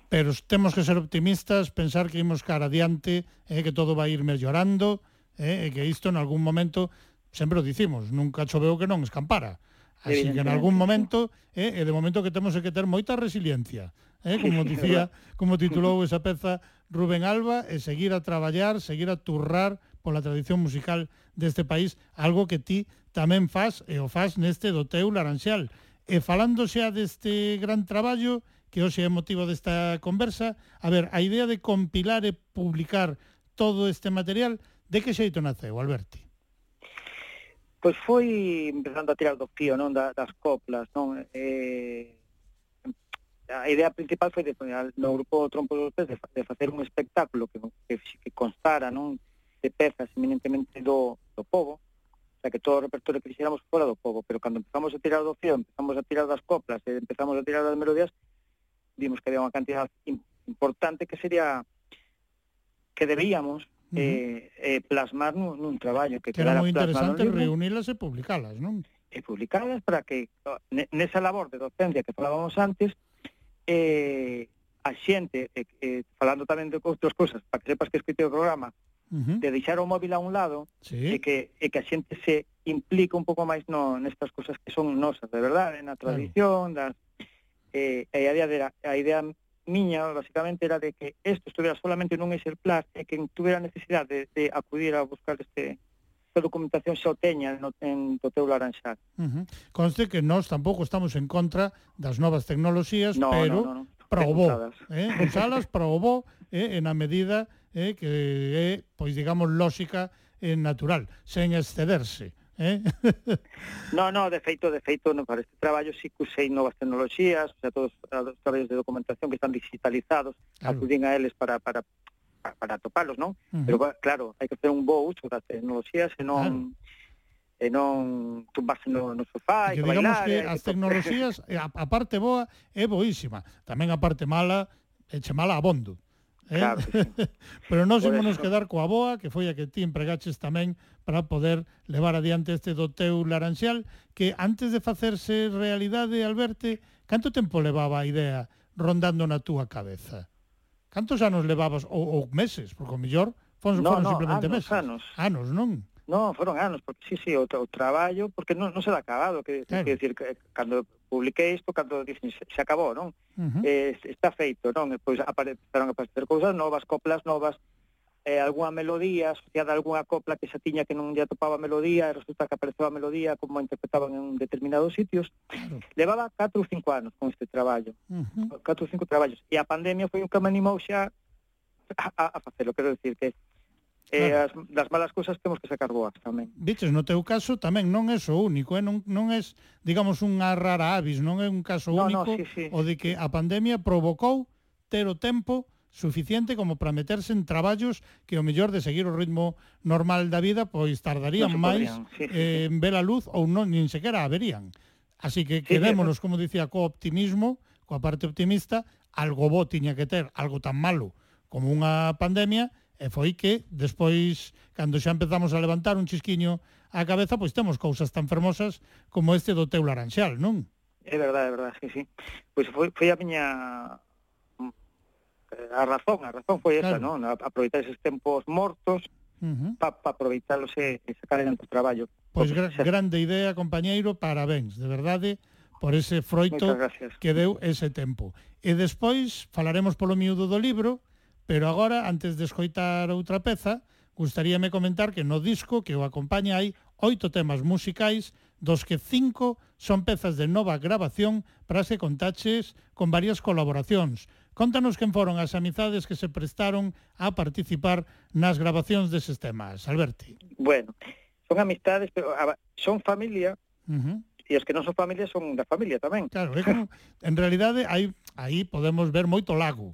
Pero temos que ser optimistas, pensar que imos cara adiante, eh, que todo vai ir mellorando, eh, e que isto en algún momento sempre o dicimos, nunca choveu que non escampara. Así que en algún momento, eh, e de momento que temos que ter moita resiliencia, eh, como dicía, como titulou esa peza Rubén Alba, e seguir a traballar, seguir a turrar pola tradición musical deste país, algo que ti tamén faz e o faz neste do teu laranxal. E falando xa deste gran traballo, que hoxe é motivo desta conversa, a ver, a idea de compilar e publicar todo este material, de que xeito naceu, Alberti? pois foi empezando a tirar do fío, non, da, das coplas, non? Eh, a idea principal foi de no grupo Trompos dos Pés de, de facer un espectáculo que, que, que constara, non, de pezas eminentemente do, do povo, o sea, que todo o repertorio que fixéramos fora do povo, pero cando empezamos a tirar do fío, empezamos a tirar das coplas, e empezamos a tirar das melodías, vimos que había unha cantidad importante que sería que debíamos -huh. eh, eh, plasmar nun, nun traballo que, que era moi interesante reunilas e publicalas, non? E publicadas para que nesa labor de docencia que falábamos antes eh, a xente, eh, eh, falando tamén de outras cousas, para que sepas que escrite o programa, uh -huh. de deixar o móvil a un lado sí. e, que, e que a xente se implica un pouco máis no, nestas cousas que son nosas, de verdade, na tradición, claro. das, eh, e a idea, de, a idea miña, basicamente, era de que isto estuviera solamente nun exemplar e que tuviera necesidade de, de acudir a buscar este esta documentación xa o teña no, en, do teu laranxal. Uh -huh. Conste que nós tampouco estamos en contra das novas tecnoloxías, no, pero no, no, no. probó, usadas. eh, usalas probó eh, en a medida eh, que é, eh, pois digamos, lóxica e eh, natural, sen excederse. Eh? no, no, de feito, de feito, no, para este traballo sí que usei novas tecnoloxías, o sea, todos os traballos de documentación que están digitalizados, claro. acudín a eles para, para, para topalos, non? Uh -huh. Pero claro, hai que facer un bo uso das tecnoloxías e non... Claro e non tumbarse no, no sofá e bailar. Digamos que as tecnoloxías, a, a parte boa é boísima, tamén a parte mala eche che mala abondo. Eh? Claro, sí. Pero nós ímonos quedar coa boa, que foi a que ti empregaches tamén para poder levar adiante este do teu laranxal que antes de facerse realidade, Alberte, canto tempo levaba a idea rondando na túa cabeza? Cantos anos levabas ou, ou meses, porque o mellor foron, no, foron no, simplemente anos, meses. Anos. anos, non? No, foron anos, porque sí, sí, o, tra o traballo, porque non, non se dá acabado, que, claro. que decir, que, cando publiquei isto, cando dicen, se, se acabou, non? Uh -huh. eh, está feito, non? E, pois apareceron a aparecer cousas novas, coplas novas, eh, algunha melodía asociada a algunha copla que xa tiña que non lle atopaba melodía e resulta que apareceu a melodía como a interpretaban en determinados sitios. Claro. Levaba 4 ou 5 anos con este traballo. Uh -huh. 4 ou 5 traballos. E a pandemia foi un que me animou xa a, a, a facelo. Quero decir que Eh, claro. as, das malas cousas temos que sacar boas tamén. Dices, no teu caso tamén non é o único, eh? non, non é, digamos, unha rara avis, non é un caso no, único no, sí, sí. o de que a pandemia provocou ter o tempo suficiente como para meterse en traballos que o mellor de seguir o ritmo normal da vida pois tardarían no máis sí, sí, eh, sí. en ver a luz ou non nin sequera a verían. Así que sí, quedémonos, sí. como dicía, co optimismo, coa parte optimista, algo bo tiña que ter, algo tan malo como unha pandemia, e foi que despois, cando xa empezamos a levantar un chisquiño á cabeza, pois temos cousas tan fermosas como este do teu laranxal, non? É verdade, é verdade, sí, sí. Pois foi, foi a miña Eh, a razón, a razón foi esa, claro. non? Aproveitar esos tempos mortos uh -huh. para pa aproveitarlos e, e sacar adiante o traballo. Pois gra grande idea, compañeiro, parabéns, de verdade, por ese froito que deu ese tempo. E despois falaremos polo miúdo do libro, pero agora, antes de escoitar outra peza, gustaríame comentar que no disco que o acompaña hai oito temas musicais, dos que cinco son pezas de nova grabación para se contaches con varias colaboracións, Contanos quen foron as amizades que se prestaron a participar nas grabacións deses temas, Alberti. Bueno, son amistades, pero a, son familia, uh -huh. e os que non son familia son da familia tamén. Claro, é como, en realidade hai aí podemos ver moito lago.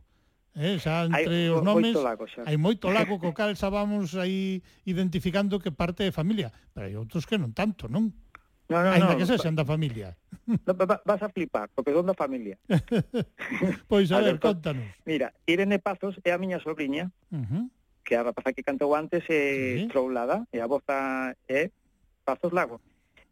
Eh, xa entre hai, os nomes moito lago, xa. hai moito lago co cal xa vamos aí identificando que parte é familia, pero hai outros que non tanto, non? No, no, Ainda no, que sexan da familia. No, va, vas a flipar, porque son da familia. pois a, a ver, contanos. Mira, Irene Pazos é a miña sobrinha, uh -huh. que a rapaza que cantou antes é sí. Troulada, e a voza é Pazos Lago.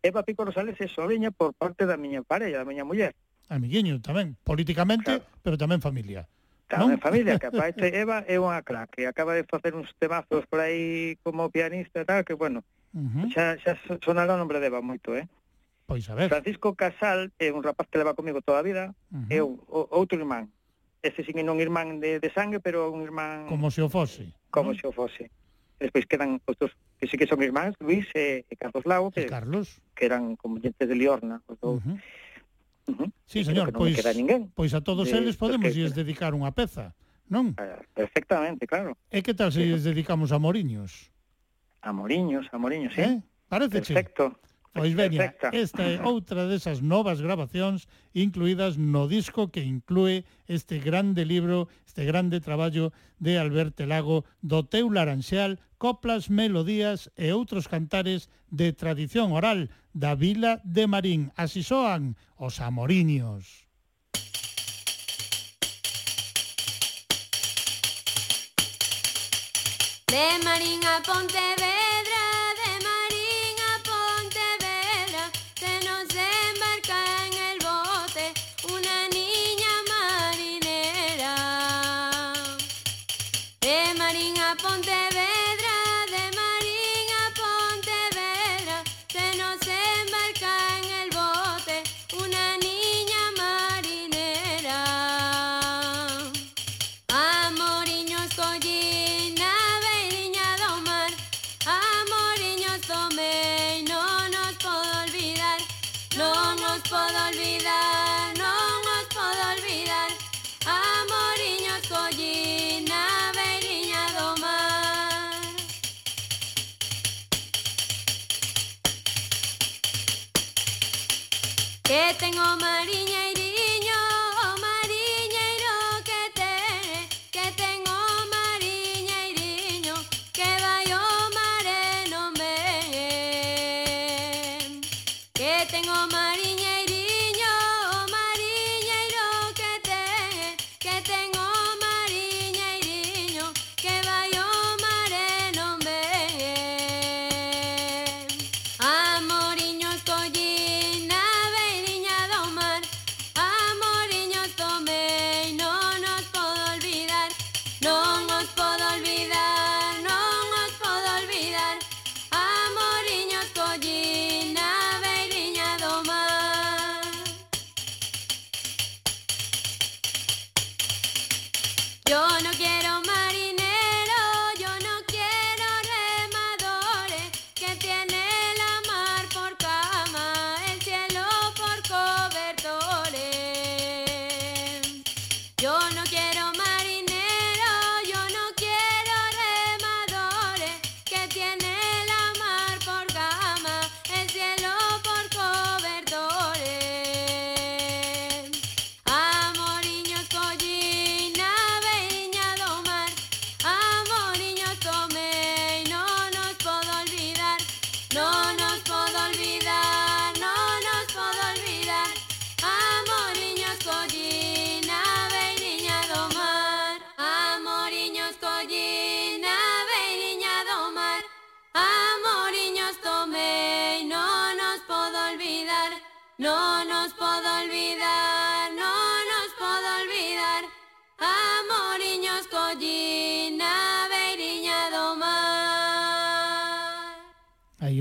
Eva Pico Rosales é sobrinha por parte da miña parella, da miña muller. Amiguinho tamén, políticamente, claro. pero tamén familia. Tamén non? familia, que aparte Eva é unha crack, que acaba de facer uns temazos por aí como pianista e tal, que bueno, uh Uh -huh. Xa, xa sonará o nombre de Eva moito, eh? Pois a ver. Francisco Casal é un rapaz que leva comigo toda a vida, uh -huh. é o, outro irmán. Este sin non irmán de, de sangue, pero un irmán... Como se o fose. Como ¿no? se o fose. Despois quedan outros que sí que son irmáns, Luis e, e Carlos Lago, que, Carlos. que eran comuñentes de Liorna, os dous. Uh -huh. Uh -huh. Sí, señor, pois, ninguén, pois a todos de, eles podemos que, dedicar unha peza, non? Ah, perfectamente, claro. E que tal se lles dedicamos a Moriños? A Moriños, a Moriños, sí. Eh? Parece Perfecto. Pois veña, esta é outra desas novas grabacións incluídas no disco que inclúe este grande libro, este grande traballo de Alberto Lago do teu laranxeal, coplas, melodías e outros cantares de tradición oral da Vila de Marín. Así soan os amoriños. de Marín a Pontevedra.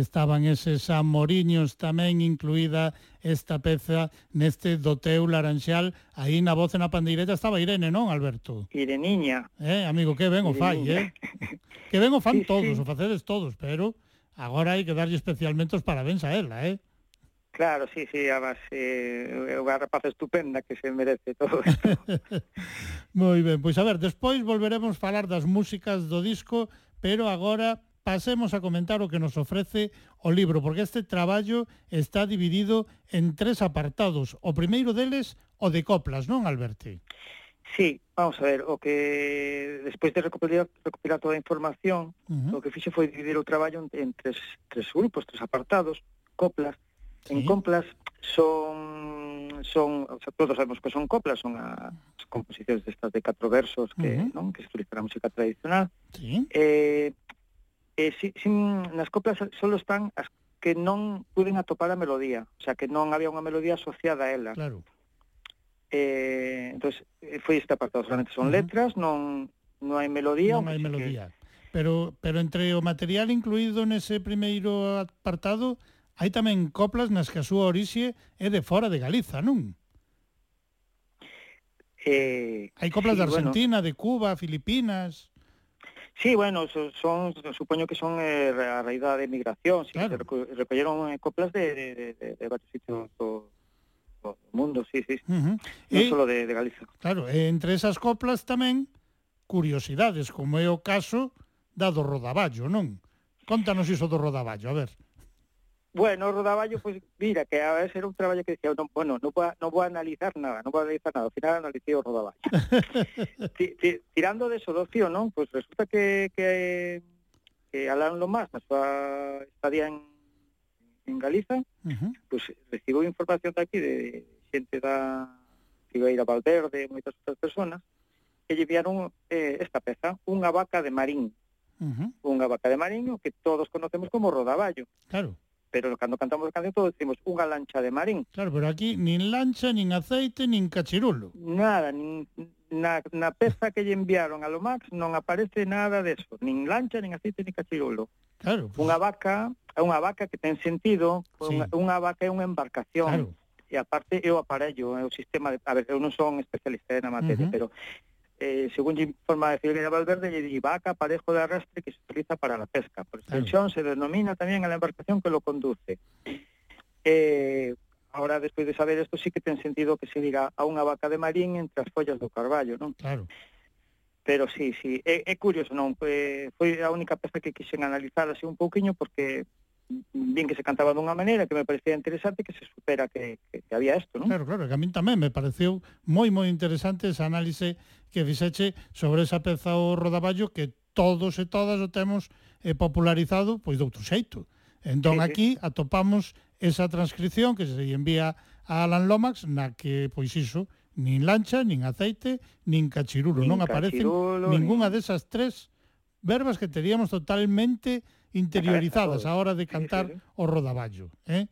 estaban eses amoriños tamén incluída esta peza neste do teu laranxal aí na voz e na pandeireta estaba Irene, non, Alberto? Ireniña. Eh, amigo, que ben o fai, eh? Que ben o fan sí, todos, sí. o facedes todos, pero agora hai que darlle especialmente os parabéns a ela, eh? Claro, sí, sí, a base eh, é unha rapaz estupenda que se merece todo isto. Moi ben, pois a ver, despois volveremos falar das músicas do disco, pero agora pasemos a comentar o que nos ofrece o libro, porque este traballo está dividido en tres apartados. O primeiro deles, o de coplas, non, Alberti? Sí, vamos a ver, o que despois de recopilar, recopilar toda a información, uh -huh. o que fixe foi dividir o traballo en, en tres, tres grupos, tres apartados, coplas. Sí. En coplas son son, o sea, todos sabemos que son coplas, son a, as composicións destas de catro versos que, uh -huh. non, que se utiliza na música tradicional. Sí. Eh, eh, si, sin, nas coplas solo están as que non puden atopar a melodía, o sea, que non había unha melodía asociada a ela. Claro. Eh, entonces foi este apartado, solamente son uh -huh. letras, non non hai melodía, non hai melodía. Que... Pero pero entre o material incluído nese primeiro apartado hai tamén coplas nas que a súa orixe é de fora de Galiza, non? Eh, hai coplas sí, de Argentina, bueno, de Cuba, Filipinas. Sí, bueno, son, supoño que son eh, a raíz da emigración, sí, claro. se reco recolleron eh, coplas de, de, de, de varios sitios do, do mundo, sí, sí, uh -huh. non e, solo de, de Galicia. Claro, entre esas coplas tamén curiosidades, como é o caso da do Rodaballo, non? Contanos iso do Rodaballo, a ver. Bueno, o Rodaballo, pues mira, que a veces era un traballo que decía, no, bueno, vou, a, non vou a analizar nada, non vou a analizar nada, ao final analicé o ti, tirando de eso do fío, non? Pues resulta que, que, que Alan Lomás, na súa estadía en, en Galiza, Uh -huh. pues recibiu información de aquí de xente da Figueira Valverde e moitas outras personas que lle enviaron eh, esta peza, unha vaca de marín. Ujú, unha vaca de marín, que todos conocemos como rodaballo. Claro, pero cando cantamos a canción todos decimos unha lancha de marín. Claro, pero aquí nin lancha, nin aceite, nin cachirulo. Nada, nin, na, na peza que lle enviaron a Lomax non aparece nada deso, nin lancha, nin aceite, nin cachirulo. Claro, pues... Unha vaca é unha vaca que ten sentido, sí. unha, unha vaca é unha embarcación. Claro e aparte é o aparello, é o sistema de, a ver, eu non son especialista eh, na materia, uh -huh. pero eh, según informa de Fidel Valverde, Yedivaca, parejo de arrastre que se utiliza para la pesca. Por extensión, claro. se denomina también a la embarcación que lo conduce. Eh, ahora, despois de saber isto, sí que ten sentido que se diga a unha vaca de marín entre as follas do carballo, non? Claro. Pero sí, sí, é, é curioso, non? Foi, foi a única peza que quixen analizar así un pouquiño porque vin que se cantaba dunha maneira que me parecía interesante que se supera que, que, que había isto, non? Claro, claro, que a min tamén me pareceu moi moi interesante esa análise que fixeche sobre esa peza o rodaballo que todos e todas o temos eh, popularizado pois de outro xeito. Entón sí, aquí sí. atopamos esa transcripción que se envía a Alan Lomax na que pois iso nin lancha, nin aceite, nin cachirulo, nin non aparecen cachirulo, ningunha nin... desas tres verbas que teríamos totalmente interiorizadas a hora de cantar o rodaballo. Eh?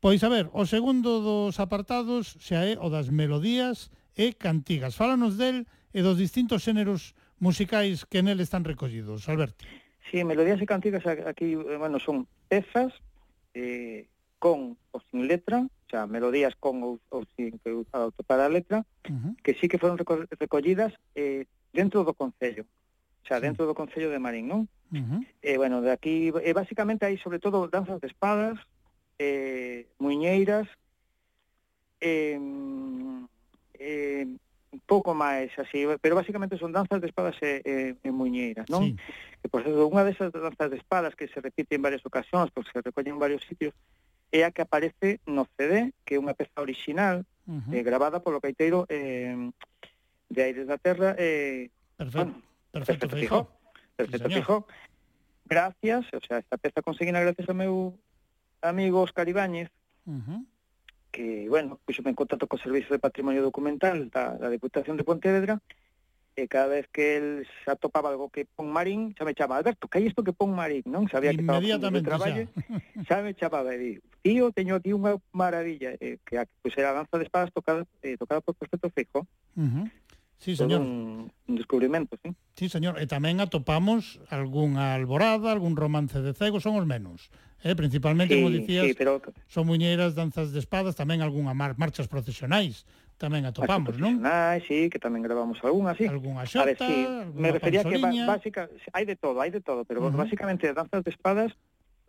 Pois a ver, o segundo dos apartados xa é o das melodías e cantigas. Fálanos del e dos distintos xéneros musicais que nel están recollidos, Alberto. Sí, melodías e cantigas aquí, eh, bueno, son pezas eh, con ou sin letra, xa melodías con ou, ou sin que usado para a letra, uh -huh. que sí que foron recollidas eh, dentro do Concello xa dentro do Concello de Marín, non? Uh -huh. Eh, bueno, de aquí, eh, basicamente hai sobre todo danzas de espadas, eh, muñeiras, eh, eh, pouco máis así, pero basicamente son danzas de espadas e, e, e muñeiras, non? Sí. Que, por certo, unha desas danzas de espadas que se repite en varias ocasións, porque se recolle en varios sitios, é a que aparece no CD, que é unha peza original, uh -huh. eh, gravada polo caiteiro eh, de Aires da Terra, eh, Perfecto. Bueno, Perfecto, perfecto fijo. Perfecto sí, fijo. Gracias, o sea, esta peza conseguina gracias ao meu amigo Óscar Ibáñez, uh -huh. que, bueno, puxome en contacto co Servicio de Patrimonio Documental da, da Deputación de Pontevedra, e cada vez que el se atopaba algo que pon marín, xa me chama, Alberto, que hai isto que pon marín, non? Sabía que estaba de traballo, xa. xa me chamaba e digo, tío, teño aquí unha maravilla, eh, que pois pues, era a danza de espadas tocada, eh, tocada por Perfecto Fijo, uh -huh. Sí, señor. Un, un descubrimento, sí. Sí, señor, e tamén atopamos algunha alborada, algún romance de cego, son os menos. Eh, principalmente, sí, como dicías, sí, pero... son muñeiras, danzas de espadas, tamén algunha mar, marchas procesionais tamén atopamos, non? Ah, sí, que tamén gravamos algunha, sí. Algunha xota, a ver, sí. Me refería panzoliña. que básica, hai de todo, hai de todo, pero uh -huh. básicamente danzas de espadas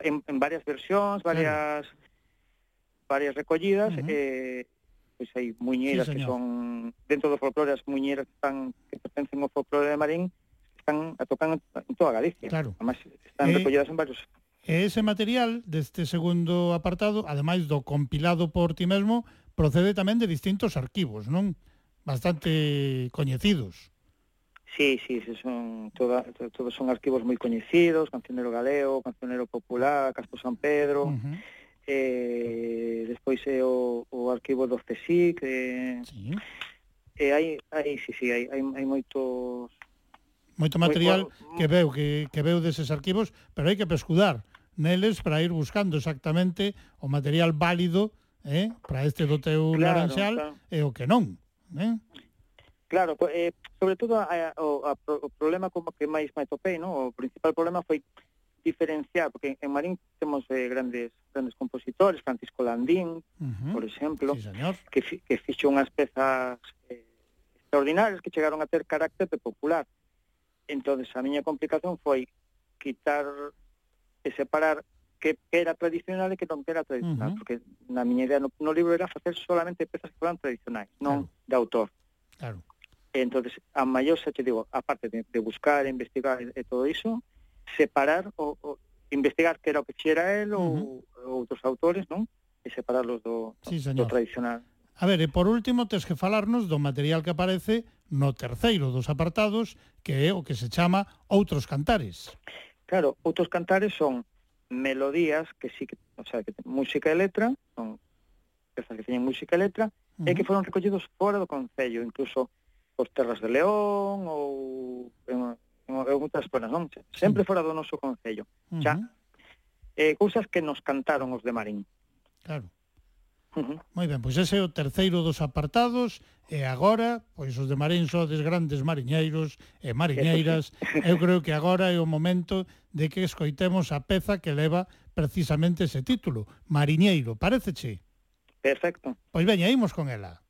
en, en varias versións, varias claro. varias recollidas uh -huh. eh pois hai muñeiras sí, señor. que son dentro do folclore as muñeiras que están que pertencen ao folclore de Marín están a tocan en toda Galicia. Claro. Además, están eh, recolledas en varios E ese material deste segundo apartado, ademais do compilado por ti mesmo, procede tamén de distintos arquivos, non? Bastante coñecidos. Sí, sí, sí son toda, todos son arquivos moi coñecidos, Cancionero Galeo, Cancionero Popular, Castro San Pedro, uh -huh eh, despois é o, o arquivo do CSIC, eh, sí. eh, hai, hai, sí, sí, hai, hai, hai moito... Moito material moito, que veu que, que veu deses arquivos, pero hai que pescudar neles para ir buscando exactamente o material válido eh, para este do teu claro, laranxal claro. e o que non. Eh? Claro, eh, sobre todo a, a, o, a, o problema como que máis me topei, no? o principal problema foi diferenciar, porque en Marín temos eh, grandes grandes compositores, Francisco Landín, uh -huh. por exemplo, sí, señor. que, fi, que fixo unhas pezas eh, extraordinarias que chegaron a ter carácter de popular. entonces a miña complicación foi quitar e separar que, que era tradicional e que non era tradicional, uh -huh. porque na miña idea no, no libro era facer solamente pezas que foran tradicionais, non claro. de autor. Claro. Entonces, a maior xa te digo, aparte de, de buscar, investigar e, e todo iso, separar o, o investigar que era o que xera el ou uh -huh. outros autores, non? E separarlos do, sí, señor. do tradicional. A ver, e por último, tens que falarnos do material que aparece no terceiro dos apartados, que é o que se chama Outros Cantares. Claro, outros cantares son melodías que sí que, o sea, que ten música e letra, son pezas que teñen música e letra, uh -huh. e que foron recollidos fora do Concello, incluso por Terras de León ou en, como moitas cousas, non? Sempre fora do noso concello. Uh -huh. Eh, cousas que nos cantaron os de Marín. Claro. Uh. Moi ben, pois ese é o terceiro dos apartados e agora, pois os de Marín sodes grandes mariñeiros e mariñeiras, eu creo que agora é o momento de que escoitemos a peza que leva precisamente ese título, Mariñeiro, parece che? Perfecto. Pois veña, imos con ela.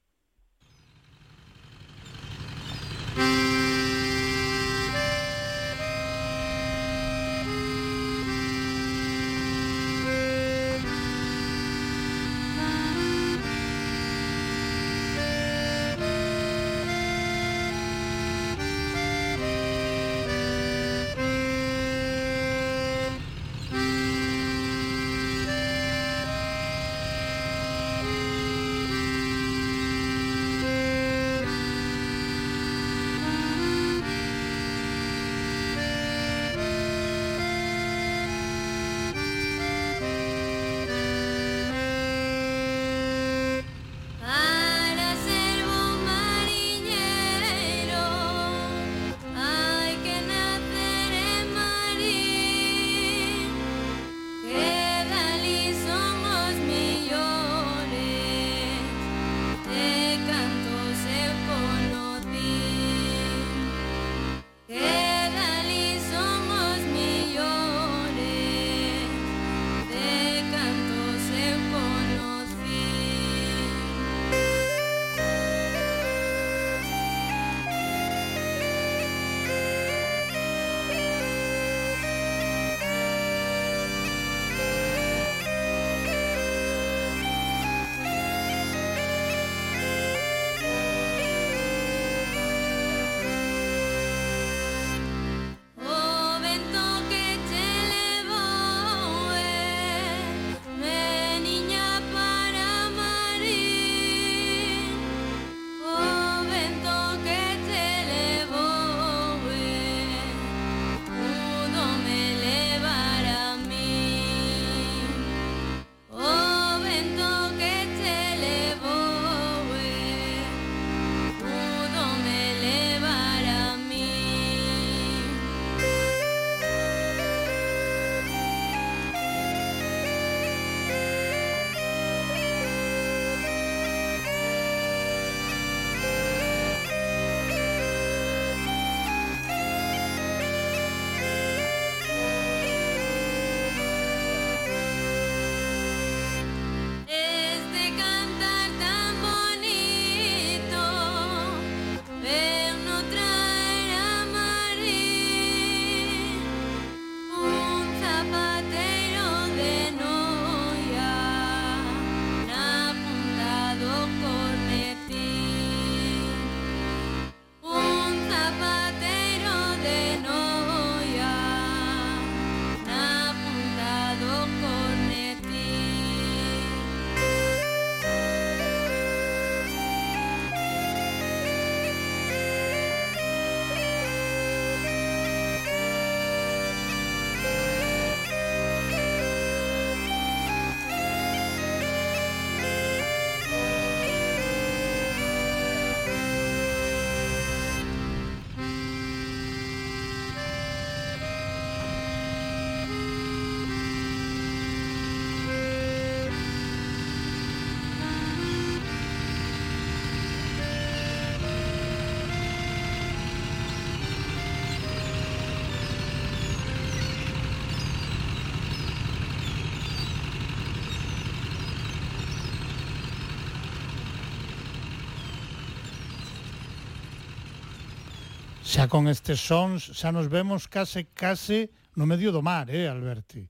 Xa con estes sons, xa nos vemos case, case no medio do mar, eh, Alberti?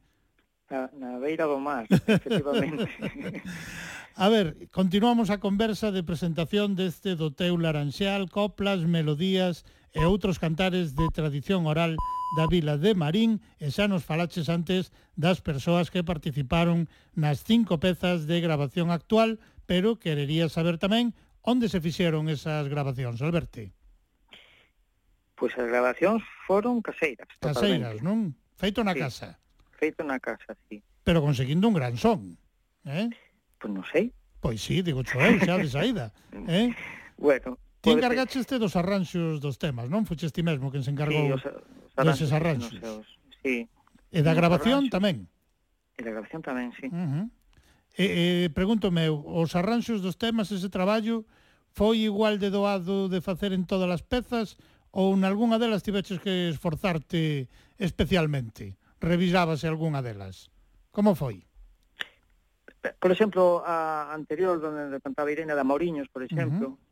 Na, na beira do mar, efectivamente. a ver, continuamos a conversa de presentación deste do teu laranxal, coplas, melodías e outros cantares de tradición oral da vila de Marín e xa nos falaches antes das persoas que participaron nas cinco pezas de grabación actual, pero querería saber tamén onde se fixeron esas grabacións, Alberti. Pois as grabacións foron caseiras. Caseiras, totalmente. non? Feito na sí. casa. Feito na casa, sí. Pero conseguindo un gran son, eh? Pois non sei. Pois sí, digo xo eu, xa de saída, eh? Bueno, Ti encargaste este dos arranxos dos temas, non? Fuches ti mesmo quen se encargou sí, os, os arranxos, arranxos. Seus, sí. E da grabación tamén. E da grabación tamén, sí. Uh -huh. E, e pregúntome, os arranxos dos temas, ese traballo, foi igual de doado de facer en todas as pezas ou nalgúnha delas tiveches que esforzarte especialmente? Revisábase algunha delas. Como foi? Por exemplo, a anterior, donde contaba Irene, da Mauriños, por exemplo, uh -huh.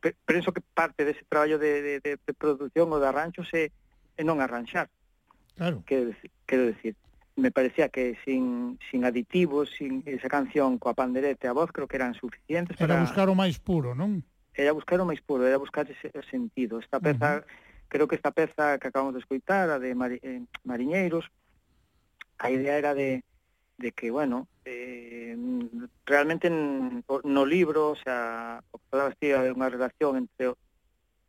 Pe penso que parte dese traballo de, de, de, de produción ou de arranxos é, é non arranxar. Claro. Quero quero decir, me parecía que sin, sin aditivos, sin esa canción coa panderete a voz, creo que eran suficientes Era para... buscar o máis puro, non? era buscar o máis puro, era buscar ese sentido. Esta peza, uh -huh. creo que esta peza que acabamos de escoitar, a de Mari, eh, Mariñeiros, a idea era de, de que, bueno, eh, realmente en, no libro, o sea, o que falabas ti, hai unha relación entre o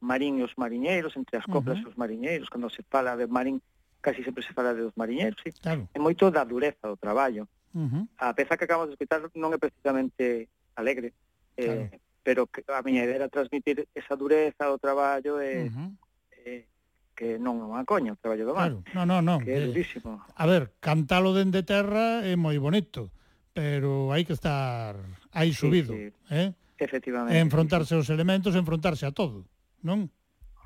marín e os mariñeiros, entre as coplas uh -huh. e os mariñeiros, cando se fala de marín, casi sempre se fala de os mariñeiros, sí? claro. é moito da dureza do traballo. Uh -huh. A peza que acabamos de escutar non é precisamente alegre, eh, claro. eh, pero que a miña idea era transmitir esa dureza do traballo e, uh -huh. e que non é unha coña o traballo do mar. Claro, non, non, non. Que é eh, durísimo. A ver, cantalo dende terra é moi bonito, pero hai que estar aí sí, subido, sí. eh? Efectivamente. Enfrontarse sí, aos elementos, enfrontarse a todo, non?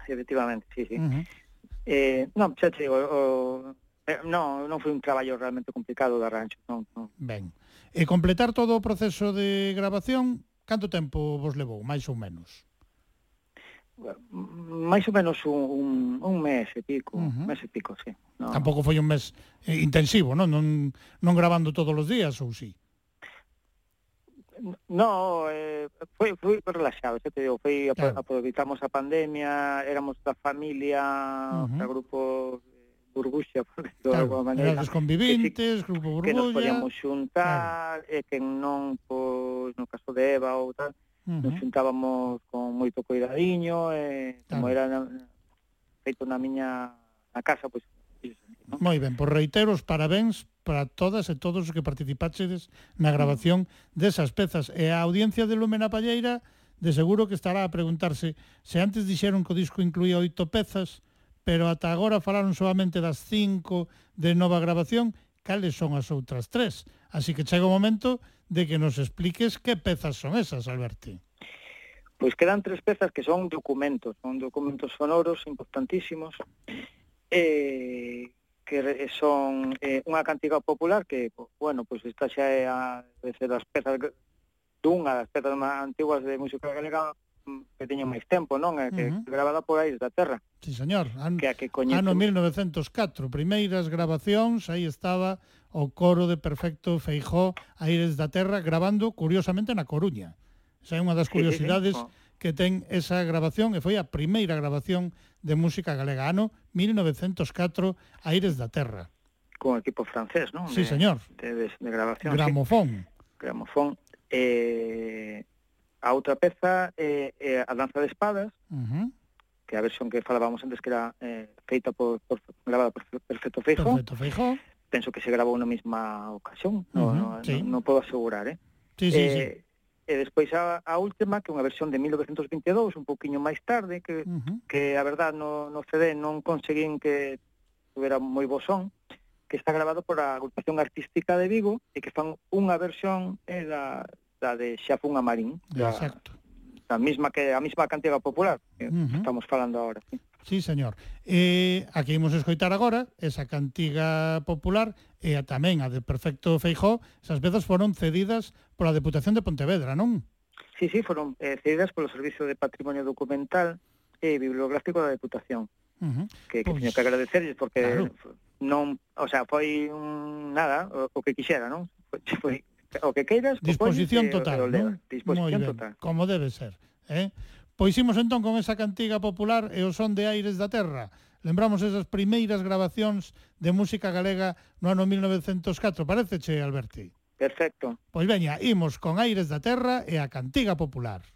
Efectivamente, sí, sí. Uh -huh. eh, non, xa te digo, o, eh, non, non foi un traballo realmente complicado de arranxo, non, non. Ben. E completar todo o proceso de grabación Canto tempo vos levou, máis ou menos? máis ou menos un, un, un mes e pico, uh -huh. mes e pico, sí. No. Tampouco foi un mes eh, intensivo, non? non? Non grabando todos os días, ou sí? No, eh, foi, foi relaxado, xa te digo, foi, claro. aproveitamos a pandemia, éramos da familia, uh -huh. o grupo burbuxa, por decirlo claro, alguma maneira. Os convivintes, que, grupo burbuxa... Que nos podíamos xuntar, claro. e que non... Por, pois no caso de Eva ou tal, uh -huh. nos xuntábamos con moito cuidadiño, e, claro. como era na, feito na miña na casa, pois ¿no? Moi ben, por reiteros, parabéns para todas e todos os que participaxedes na grabación desas pezas. E a audiencia de Lumena Palleira de seguro que estará a preguntarse se antes dixeron que o disco incluía oito pezas, pero ata agora falaron solamente das cinco de nova grabación, cales son as outras tres. Así que chega o momento de que nos expliques que pezas son esas, Alberti. Pois quedan tres pezas que son documentos, son documentos sonoros importantísimos, eh, que son eh, unha cantiga popular que, bueno, pois esta xa é a de ser das pezas dunha das pezas máis antiguas de música galega Mm. Eh, que teño máis tempo, non? É que uh -huh. gravada por aí da terra. Sí, señor. An, que a que coñece... Ano 1904, primeiras grabacións, aí estaba o coro de Perfecto Feijó Aires da Terra grabando curiosamente na Coruña. Esa é unha das curiosidades sí, sí, sí. Oh. que ten esa grabación e foi a primeira grabación de música galega ano 1904 Aires da Terra. Con equipo francés, non? Sí, de, señor. De, de, de grabación. Gramofón. Sí. Gramofón. Eh, A outra peza é, é a danza de espadas, uh -huh. que a versión que falábamos antes que era eh, feita por, por grabada por Perfecto Feijo. Perfecto Feijo. Penso que se grabou na mesma ocasión, uh -huh. no, no, sí. no, no podo asegurar, eh? Sí, sí, eh, sí. E despois a, a última, que é unha versión de 1922, un poquinho máis tarde, que, uh -huh. que a verdad no, no CD non conseguín que tuvera moi bo son que está grabado por a agrupación artística de Vigo e que fan unha versión eh, da, da de Xafún a Marín, da, Exacto. da mesma que a mesma cantiga popular que uh -huh. estamos falando agora. Sí, sí señor. E eh, aquí imos escoitar agora esa cantiga popular e eh, tamén a de Perfecto Feijó, esas vezas foron cedidas pola Deputación de Pontevedra, non? Sí, sí, foron eh, cedidas polo Servicio de Patrimonio Documental e Bibliográfico da Deputación. Uh -huh. Que, que pues, teño que agradecerles porque claro. non, o sea, foi un nada o, o que quixera, non? Foi, foi o que queiras, disposición total, o, ¿no? disposición ben, total. Como debe ser, eh? Pois imos entón con esa cantiga popular e o son de aires da terra. Lembramos esas primeiras grabacións de música galega no ano 1904. Pareceche, Alberti? Perfecto. Pois veña, imos con aires da terra e a cantiga popular.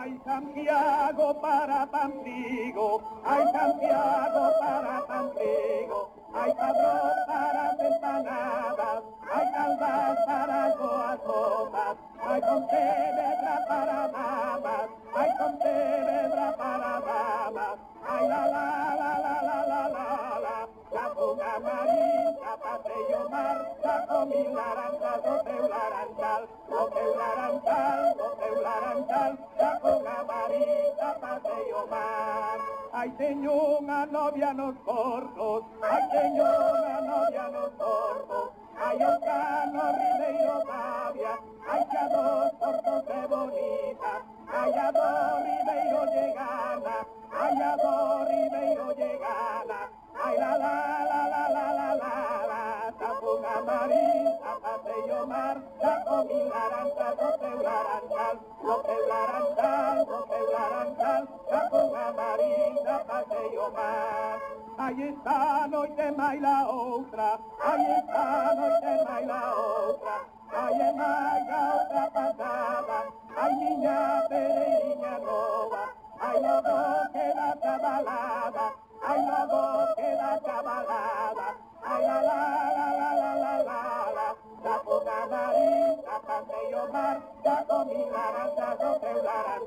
Ay Santiago para Pantigo, ay Santiago para Pantigo, ay Pablo para empanadas, ay Caldas para coacomas, ay Pontevedra para mamas, ay Pontevedra para mamas, ay la la la la la la la la lagun amari, zapateio mar, zako milarantzal, goteu larantzal, goteu larantzal, goteu larantzal, lagun amari, zapateio mar. Ay, señor, una novia nos cortos, ay, señor, una novia nos cortos, ay, ocano, ribeiro, babia, ay, dos cortos de bonita, ay, a dos ribeiro llegana, ay, a dos ribeiro llegana, Ai la la la la la la la la. Tapunga mari, zapateio mar Zako milarantzal, ropeu larantzal Ropeu larantzal, ropeu larantzal Tapunga mari, zapateio mar Ahí está noite mai la outra, ahí está noite mai la outra, ahí é mai a outra pasada, ai miña pereirinha nova, ai logo que na balada, ay luego queda cabalada, ay la la la la la la la la, la poca nariz, la pantello mar, la comida aranza, no teularán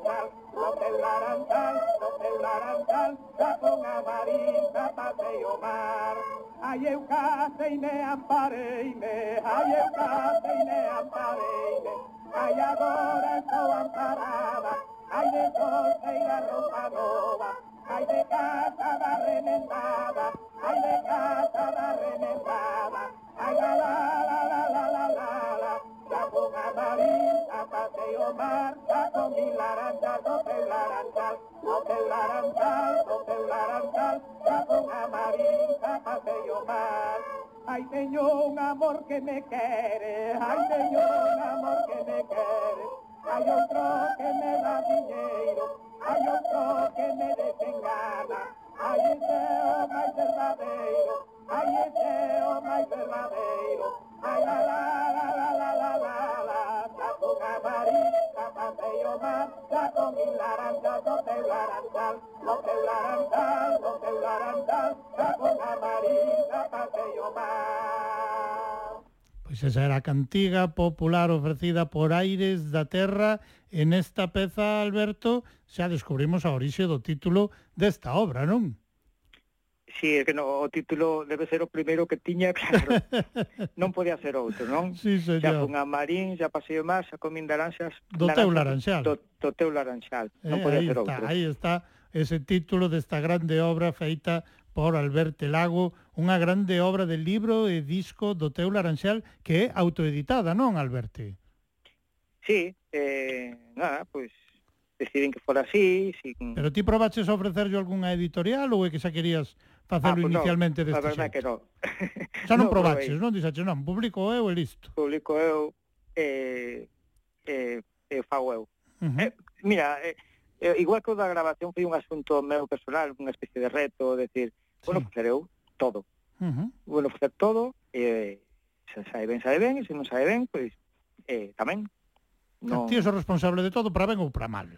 no teularán no teularán la poca nariz, la pantello mar. Ay eucate y me ampareime, ay eucate y me ampareime, ay ahora estoy amparada, ay de corte y la ropa nova, ay de casa casada remendada, ay de casa casada remendada, ay la la la la la la la la, la boca marita, paseo marcha, con mi larantal, no te larantal, no te larantal, no te larantal, la boca marita, paseo marcha. Ay, señor, un amor que me quiere, ay, señor, un amor que me quiere, hay otro que me da dinero, Hai outro que me desengana Hai ese o máis verdadeiro Hai ese o máis verdadeiro Ai la la la la la la la la La. Con amarilla paseo mal La con mi laranja do teu laranjal do teu laranjal, do teu laranjal La con amarilla paseo mal Pois esa era a cantiga popular ofrecida por Aires da Terra en esta peza, Alberto, xa descubrimos a orixe do título desta obra, non? Sí, é que no, o título debe ser o primeiro que tiña, claro. non podía ser outro, non? Sí, señor. Xa fun a Marín, xa pasei o mar, xa comín laranxas... Do teu laranxal. Do, do teu laranxal, eh, non podía ser está, outro. Aí está ese título desta grande obra feita por Alberto Lago, unha grande obra de libro e disco do teu laranxal que é autoeditada, non, Alberto? Sí, eh, nada, pois deciden que fora así. Sin... Pero ti probaches a ofrecerlle algunha editorial ou é que xa querías facelo ah, pues inicialmente no, deste xeito? A verdade que non. xa non no, probaches, probei. non? dixaches, non, publico eu e listo. Publico eu e eh, eh, eh, fago eu. Uh -huh. eh, mira, eh, eh, igual que o da grabación foi un asunto meu personal, unha especie de reto, decir, sí. bueno, facer eu todo. Uh -huh. Bueno, facer todo, eh, se sabe ben, sabe ben, e se non sabe ben, pois pues, eh, tamén. Non... Ti és o responsable de todo para ben ou para mal.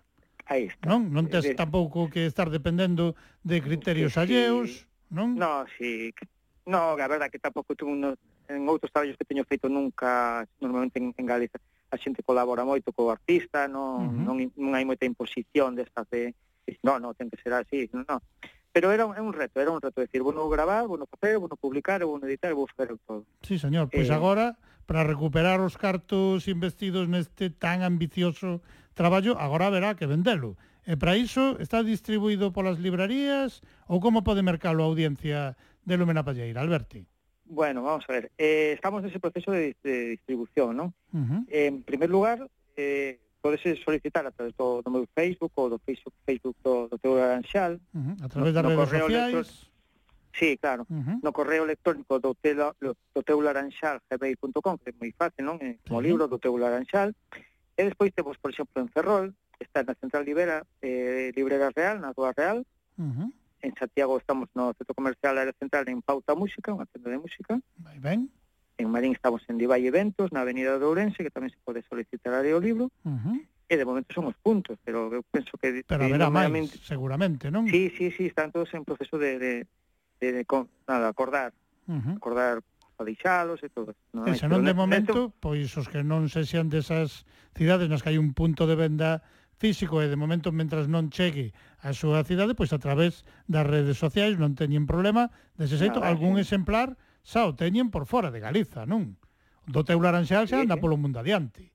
Aí está. Non, non tes de... tampouco que estar dependendo de criterios sí, alleos, non? No, si, sí. no, a verdade que tampouco tuve unos, en outros traballos que teño feito nunca, normalmente en, en Galiza, a xente colabora moito co artista, non, uh -huh. non, non hai moita imposición destas de, non, non, ten que ser así, non, non. Pero era un, un reto, era un reto, decir, bueno, gravar, bueno, facer, bueno, publicar, bueno, editar, vou facer todo. Sí, señor, pois eh... agora, para recuperar os cartos investidos neste tan ambicioso traballo, agora verá que vendelo. E para iso está distribuído polas librarías ou como pode mercalo a audiencia de Lumena Palleira, Alberti? Bueno, vamos a ver, eh, estamos nese proceso de, de distribución, non? Uh -huh. eh, en primer lugar, eh, podese solicitar a través do, do meu Facebook ou do Facebook, Facebook do, do teu Aranxal. Uh -huh. A través das no, redes sociais. Sí, claro. Uh -huh. No correo electrónico do, tela, do teu laranxal, gmail.com, que é moi fácil, non? Eh, como uh -huh. libro do teu laranxal. Uh E despois temos, por exemplo, en Ferrol, está na Central Libera, eh, Librera Real, na Rúa Real. Uh -huh. En Santiago estamos no Centro Comercial Área Central en Pauta Música, unha tenda de música. Vai ben. En Marín estamos en Divai Eventos, na Avenida de Ourense, que tamén se pode solicitar área o libro. Uh -huh. E de momento son os puntos, pero eu penso que... Pero haberá máis, seguramente, non? Sí, sí, sí, están todos en proceso de, de, de, de, de nada, acordar, uh -huh. acordar a deixalos e todo. Non e non de momento, pois os que non se sean desas cidades nas que hai un punto de venda físico e de momento mentras non chegue a súa cidade, pois a través das redes sociais non teñen problema dese xeito, Nada, algún sí. exemplar xa o teñen por fora de Galiza, non? Do teu laranxal xa sí, anda polo mundo adiante.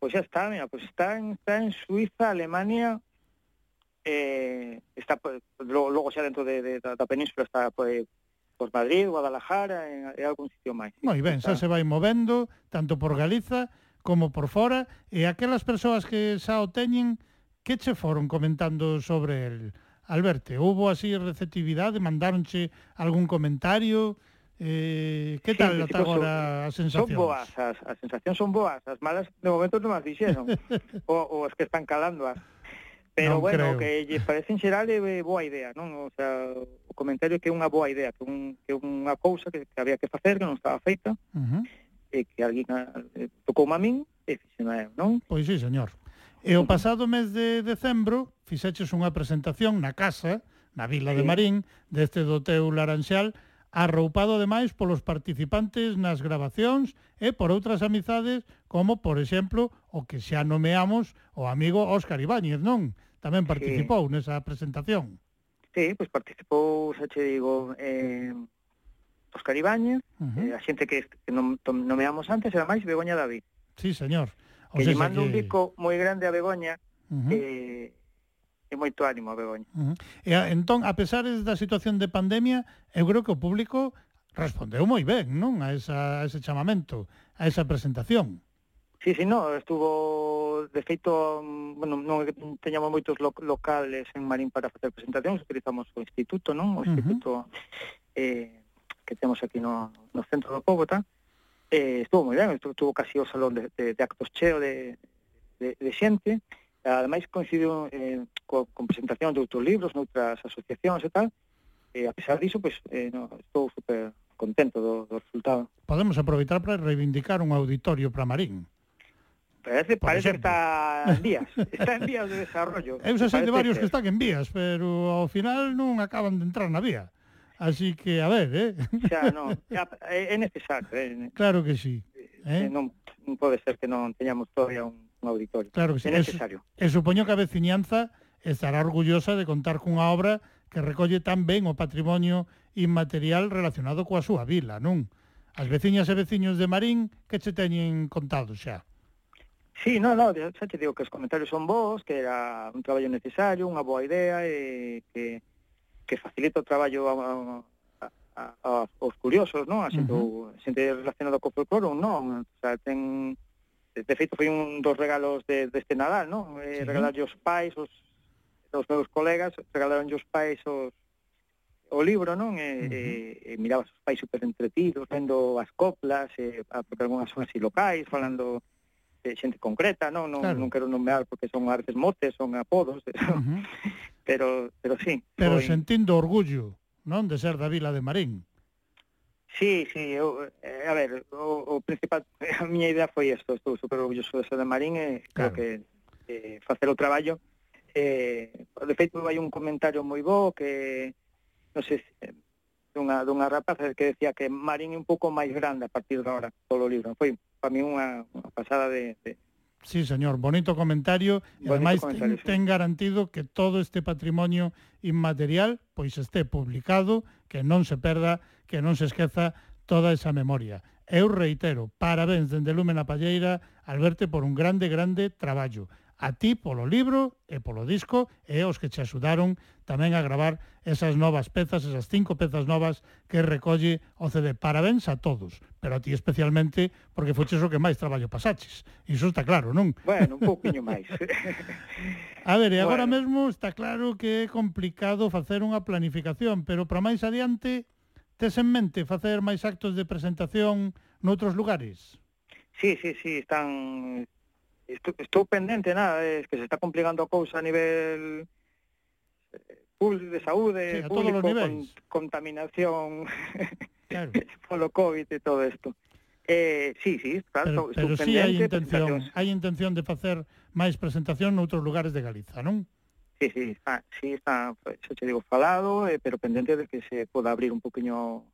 Pois xa está, mira, pois está en, está en Suiza, Alemania, eh, está logo, logo xa dentro de, de, da, da península está pois, por Madrid, Guadalajara en, en algún sitio máis. Moi ben, xa se vai movendo tanto por Galiza como por fora e aquelas persoas que xa o teñen que che foron comentando sobre el Alberto, houbo así receptividade, mandáronche algún comentario, Eh, que tal sí, ata agora as sensacións? Son boas, as, as sensacións son boas, as malas de momento non as dixeron, o, o as que están calando as. Pero non bueno, creo. que lle parece en xeral é boa idea, non? O sea, comentario que é unha boa idea, que, un, que unha cousa que, que había que facer, que non estaba feita, uh -huh. e que alguén ah, eh, tocou a min e fixena eu, non? Pois sí, señor. E o pasado mes de decembro fixeches unha presentación na casa, na Vila sí. de Marín, deste do teu laranxal, arroupado ademais polos participantes nas grabacións e por outras amizades, como, por exemplo, o que xa nomeamos o amigo Óscar Ibáñez, non? Tamén participou sí. nesa presentación. Sí, pois participou, xa che digo, eh, Óscar Ibáñez, uh -huh. eh, a xente que, que nomeamos antes, era máis Begoña David. Sí, señor. O que lle mando que... un bico moi grande a Begoña, uh -huh. eh, e moito ánimo a Begoña. Uh -huh. E, entón, a pesar da situación de pandemia, eu creo que o público respondeu moi ben, non? A, esa, a ese chamamento, a esa presentación. Sí, sí, no, estuvo de feito, mm, bueno, non é que teñamos moitos lo, locales en Marín para facer presentacións, utilizamos o instituto, non? O instituto uh -huh. eh, que temos aquí no, no centro do povo, tá? Eh, estuvo moi ben, estuvo, estuvo casi o salón de, de, de actos cheo de, de, de xente, ademais coincidiu eh, co, con presentación de outros libros, noutras asociacións e tal, e a pesar diso, pues, eh, no, estou super contento do, do resultado. Podemos aproveitar para reivindicar un auditorio para Marín. Parece, parece que está en vías, está en vías de desarrollo. Eu xa sei de varios ser. que están en vías, pero ao final non acaban de entrar na vía. Así que, a ver, eh? Xa, non, xa, é necesario. É, Claro que sí. Eh, eh? Non, non pode ser que non teñamos todavía un, un auditorio. Claro que sí. É necesario. E, supoño que a veciñanza estará orgullosa de contar cunha obra que recolle tan ben o patrimonio inmaterial relacionado coa súa vila, non? As veciñas e veciños de Marín que che teñen contado xa. Sí, no, no, xa te digo que os comentarios son bons, que era un traballo necesario, unha boa idea e que, que facilita o traballo a, a, a, aos curiosos, non? A xente, uh -huh. xente relacionada co folclore ou non, o sea, ten de feito foi un dos regalos de, deste de Nadal, non? Eh, sí. regalarlle os pais, os, os meus colegas, regalaron os pais os, o libro, non? E, uh -huh. e, e mirabas os pais super entretidos, vendo as coplas, e, a, porque algunhas son así locais, falando eh, xente concreta, non non, claro. non quero nomear porque son artes motes, son apodos, uh -huh. pero pero sí. Pero foi... sentindo orgullo, non, de ser da vila de Marín. Sí, sí, eu, eh, a ver, o, o principal, a miña idea foi isto, estou super orgulloso de ser de Marín e claro. creo que eh, facer o traballo. Eh, de feito, hai un comentario moi bo que, non sei, dunha, dunha rapaz que decía que Marín é un pouco máis grande a partir de agora, polo libro. Foi para mí unha, unha pasada de, de Sí, señor, bonito comentario. Bonito ademais comentario, ten, sí. ten garantido que todo este patrimonio inmaterial pois este publicado, que non se perda, que non se esqueza toda esa memoria. Eu reitero, parabéns dende Lumen a Palleira, Alberto, por un grande, grande traballo a ti polo libro e polo disco e os que che axudaron tamén a gravar esas novas pezas, esas cinco pezas novas que recolle o CD. Parabéns a todos, pero a ti especialmente porque foches o que máis traballo pasaches. Iso está claro, non? Bueno, un pouquiño máis. a ver, e agora bueno. mesmo está claro que é complicado facer unha planificación, pero para máis adiante tes en mente facer máis actos de presentación noutros lugares? Sí, sí, sí, están estou, estou pendente, nada, é que se está complicando a cousa a nivel eh, público de saúde, sí, a público, con, contaminación claro. polo COVID e todo isto. Eh, sí, sí, claro, pero, pero sí hai intención, hai intención de facer máis presentación noutros lugares de Galiza, non? Sí, sí, está, sí, está, xa te digo, falado, eh, pero pendente de que se poda abrir un poquinho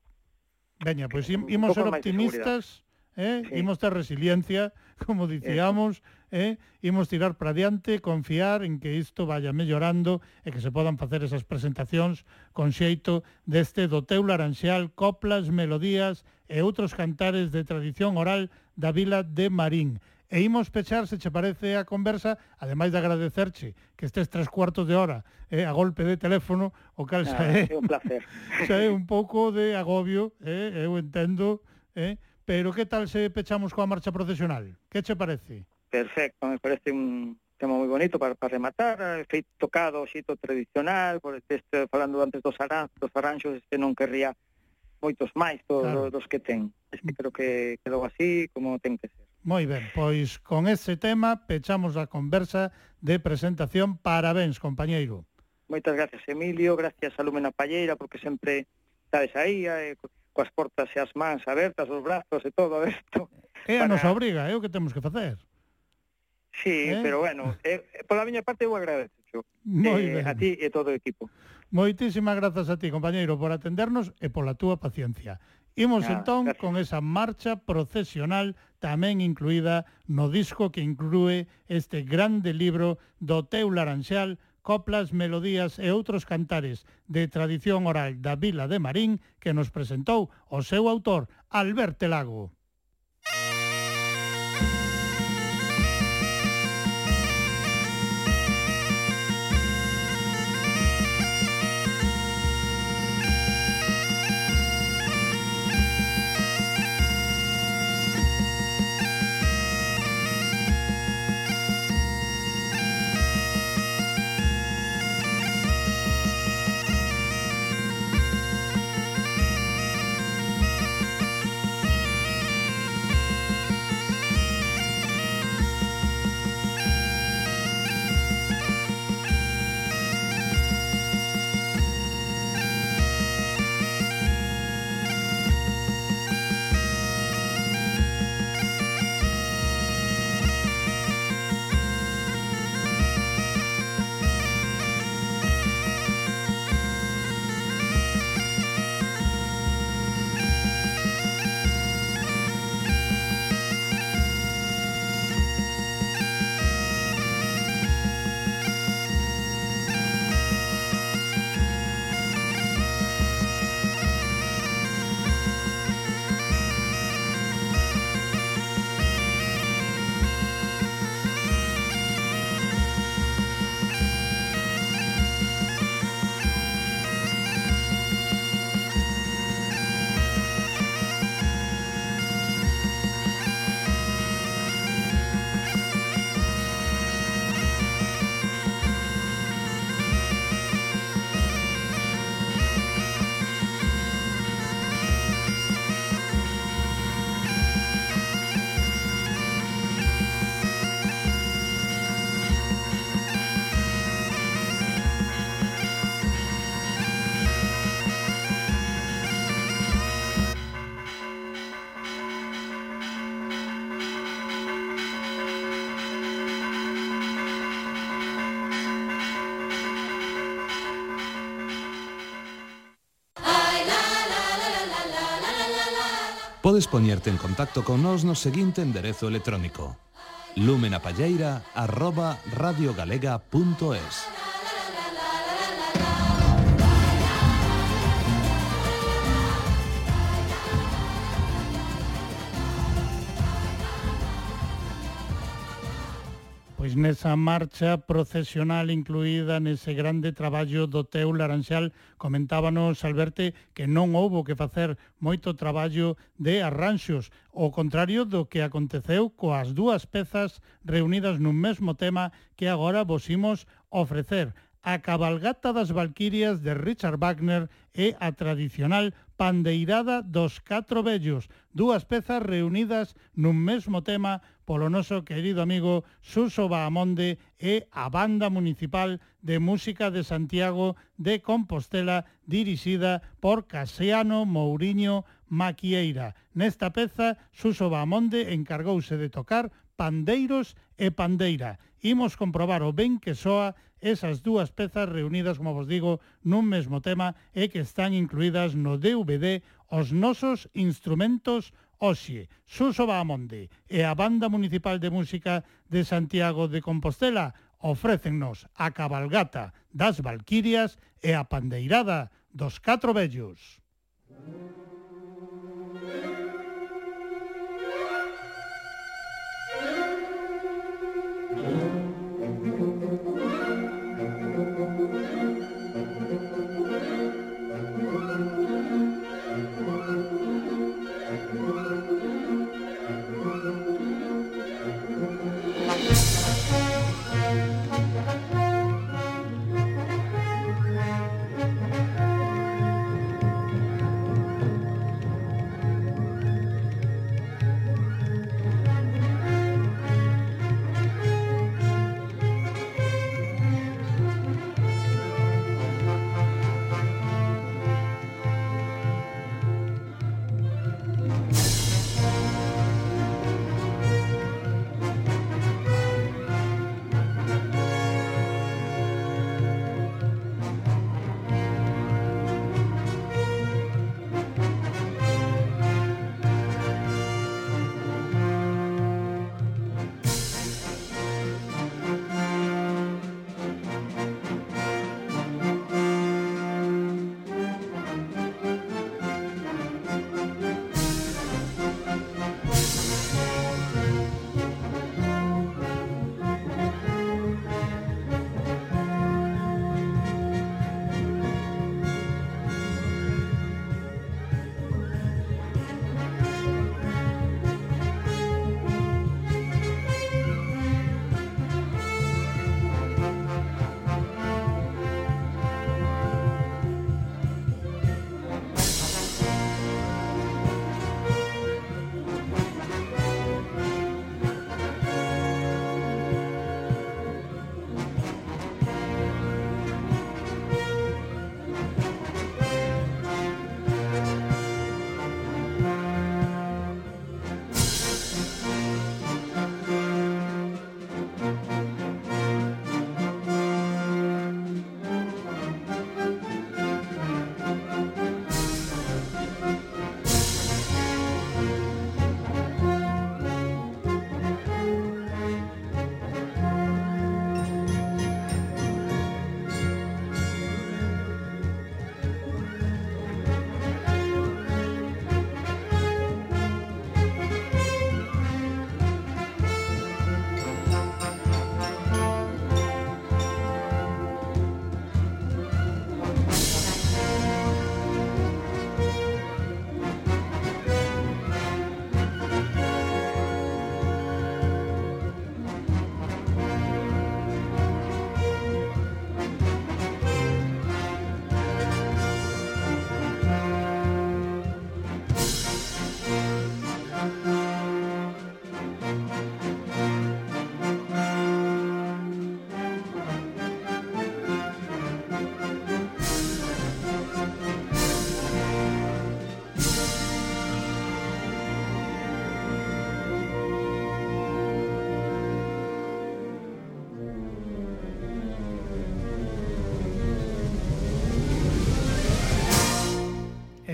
Veña, pois pues, imos ser optimistas eh? sí. imos ter resiliencia, como dicíamos, eh? imos tirar para diante, confiar en que isto vaya mellorando e que se podan facer esas presentacións con xeito deste do teu laranxal, coplas, melodías e outros cantares de tradición oral da vila de Marín. E imos pechar, se che parece a conversa, ademais de agradecerche que estes tres cuartos de hora eh, a golpe de teléfono, o cal xa ah, é, é un placer. xa é un pouco de agobio, eh, eu entendo, eh, Pero que tal se pechamos coa marcha procesional? Que che parece? Perfecto, me parece un tema moi bonito para, para rematar, feito tocado o xito tradicional, por este, falando antes dos, aran, dos aranxos, este non querría moitos máis do, claro. dos que ten. Este creo que quedou así como ten que ser. Moi ben, pois con ese tema pechamos a conversa de presentación. Parabéns, compañeiro. Moitas gracias, Emilio, gracias a Lumena Palleira, porque sempre estades aí, eh, coas portas e as mans abertas, os brazos e todo isto. É a para... nosa obriga, é o que temos que facer. Sí, eh? pero bueno, eh, eh pola miña parte eu agradezo eh, ben. a ti e todo o equipo. Moitísimas grazas a ti, compañeiro, por atendernos e pola túa paciencia. Imos Nada, entón gracias. con esa marcha procesional tamén incluída no disco que inclúe este grande libro do Teu Laranxal, coplas, melodías e outros cantares de tradición oral da Vila de Marín que nos presentou o seu autor, Alberto Lago. Podes poñerte en contacto con nós no seguinte enderezo electrónico. lumenapalleira arroba radiogalega.es Pois nesa marcha procesional incluída nese grande traballo do teu Laranxal, comentábanos, Alberto, que non houbo que facer moito traballo de arranxos, ao contrario do que aconteceu coas dúas pezas reunidas nun mesmo tema que agora vos imos ofrecer a cabalgata das Valquirias de Richard Wagner e a tradicional pandeirada dos catro vellos, dúas pezas reunidas nun mesmo tema polo noso querido amigo Suso Bahamonde e a Banda Municipal de Música de Santiago de Compostela dirixida por Casiano Mouriño Maquieira. Nesta peza, Suso Bahamonde encargouse de tocar pandeiros e pandeira. Imos comprobar o ben que soa esas dúas pezas reunidas, como vos digo, nun mesmo tema e que están incluídas no DVD Os nosos instrumentos Oxe, Suso Bahamonde e a Banda Municipal de Música de Santiago de Compostela ofrécennos a cabalgata das Valquirias e a pandeirada dos Catro Vellos. Música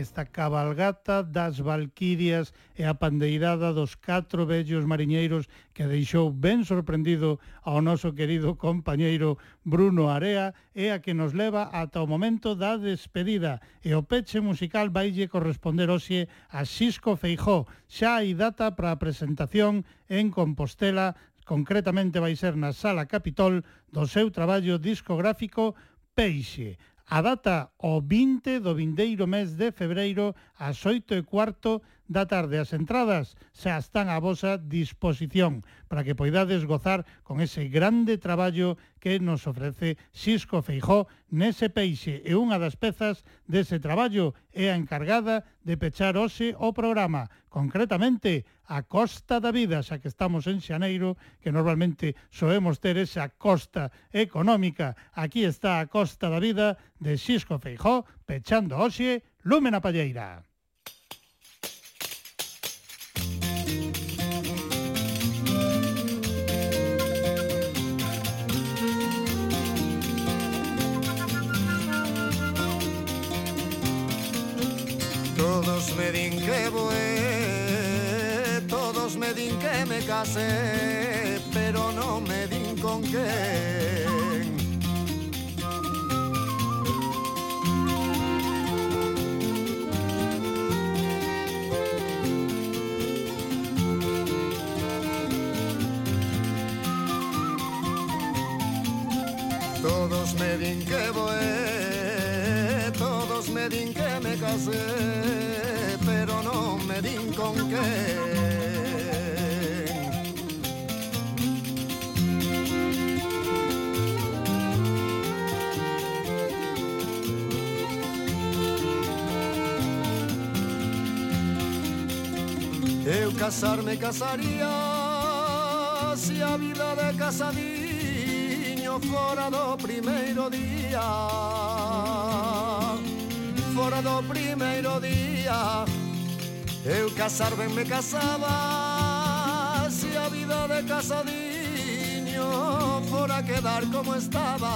esta cabalgata das Valquirias e a pandeirada dos catro vellos mariñeiros que deixou ben sorprendido ao noso querido compañeiro Bruno Area e a que nos leva ata o momento da despedida. E o peche musical vaille corresponder hoxe a Xisco Feijó. Xa hai data para a presentación en Compostela concretamente vai ser na Sala Capitol do seu traballo discográfico Peixe a data o 20 do vindeiro mes de febreiro ás 8 e cuarto da tarde. As entradas xa están a vosa disposición para que poidades gozar con ese grande traballo que nos ofrece Xisco Feijó nese peixe e unha das pezas dese traballo é a encargada de pechar hoxe o programa, concretamente a Costa da Vida, xa que estamos en Xaneiro, que normalmente soemos ter esa costa económica. Aquí está a Costa da Vida de Xisco Feijó, pechando hoxe Lúmena Palleira. Me din que voé, todos me din que me casé, pero no me din con quen. Todos me din que voé, todos me din que me casé, con qué. Eu casarme casaría se a vida de casadiño fora do primeiro día fora do primeiro día Eu casar ben me casaba Se a vida de casadiño Fora quedar como estaba.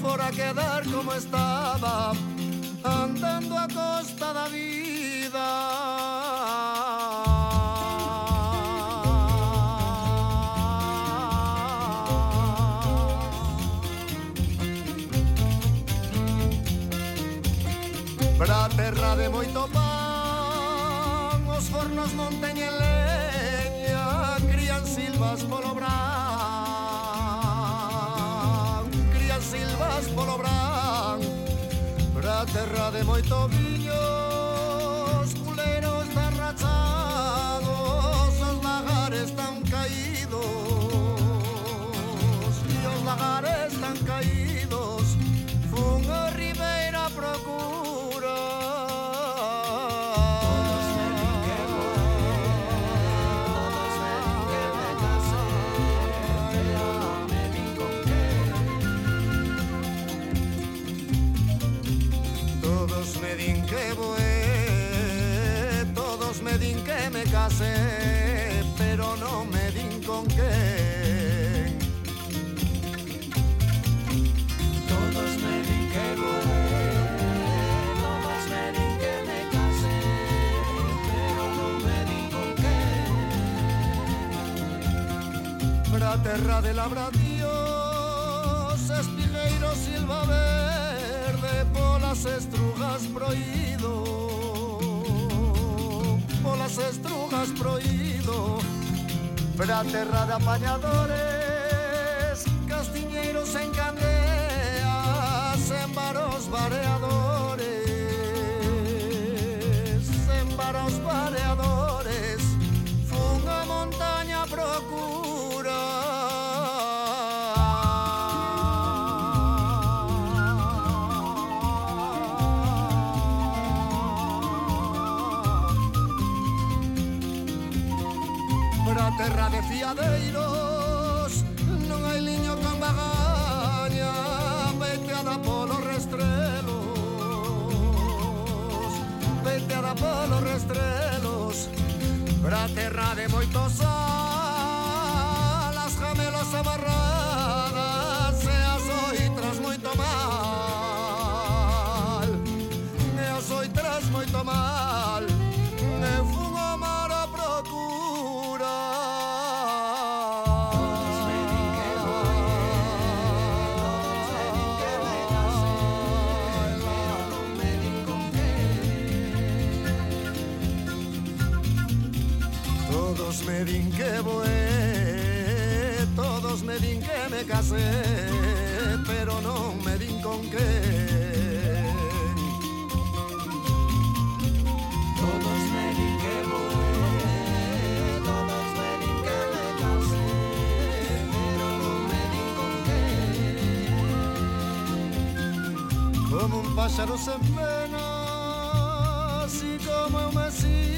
Fora quedar como estaba Andando a costa da vida. los montaña teñen leña, crían silvas polo bran crían silvas polo bran Pra terra de moito viño. Pero no me din con qué. Todos me din que voé, todos me din que me casé, pero no me din con qué. Pra terra de labradíos, espigueiro silva verde, polas estrugas proído, las estrujas prohibido, para aterrar apañadores, castiñeros en candeas, en varos bareados. terra de moitos olhos pájaros en venas como un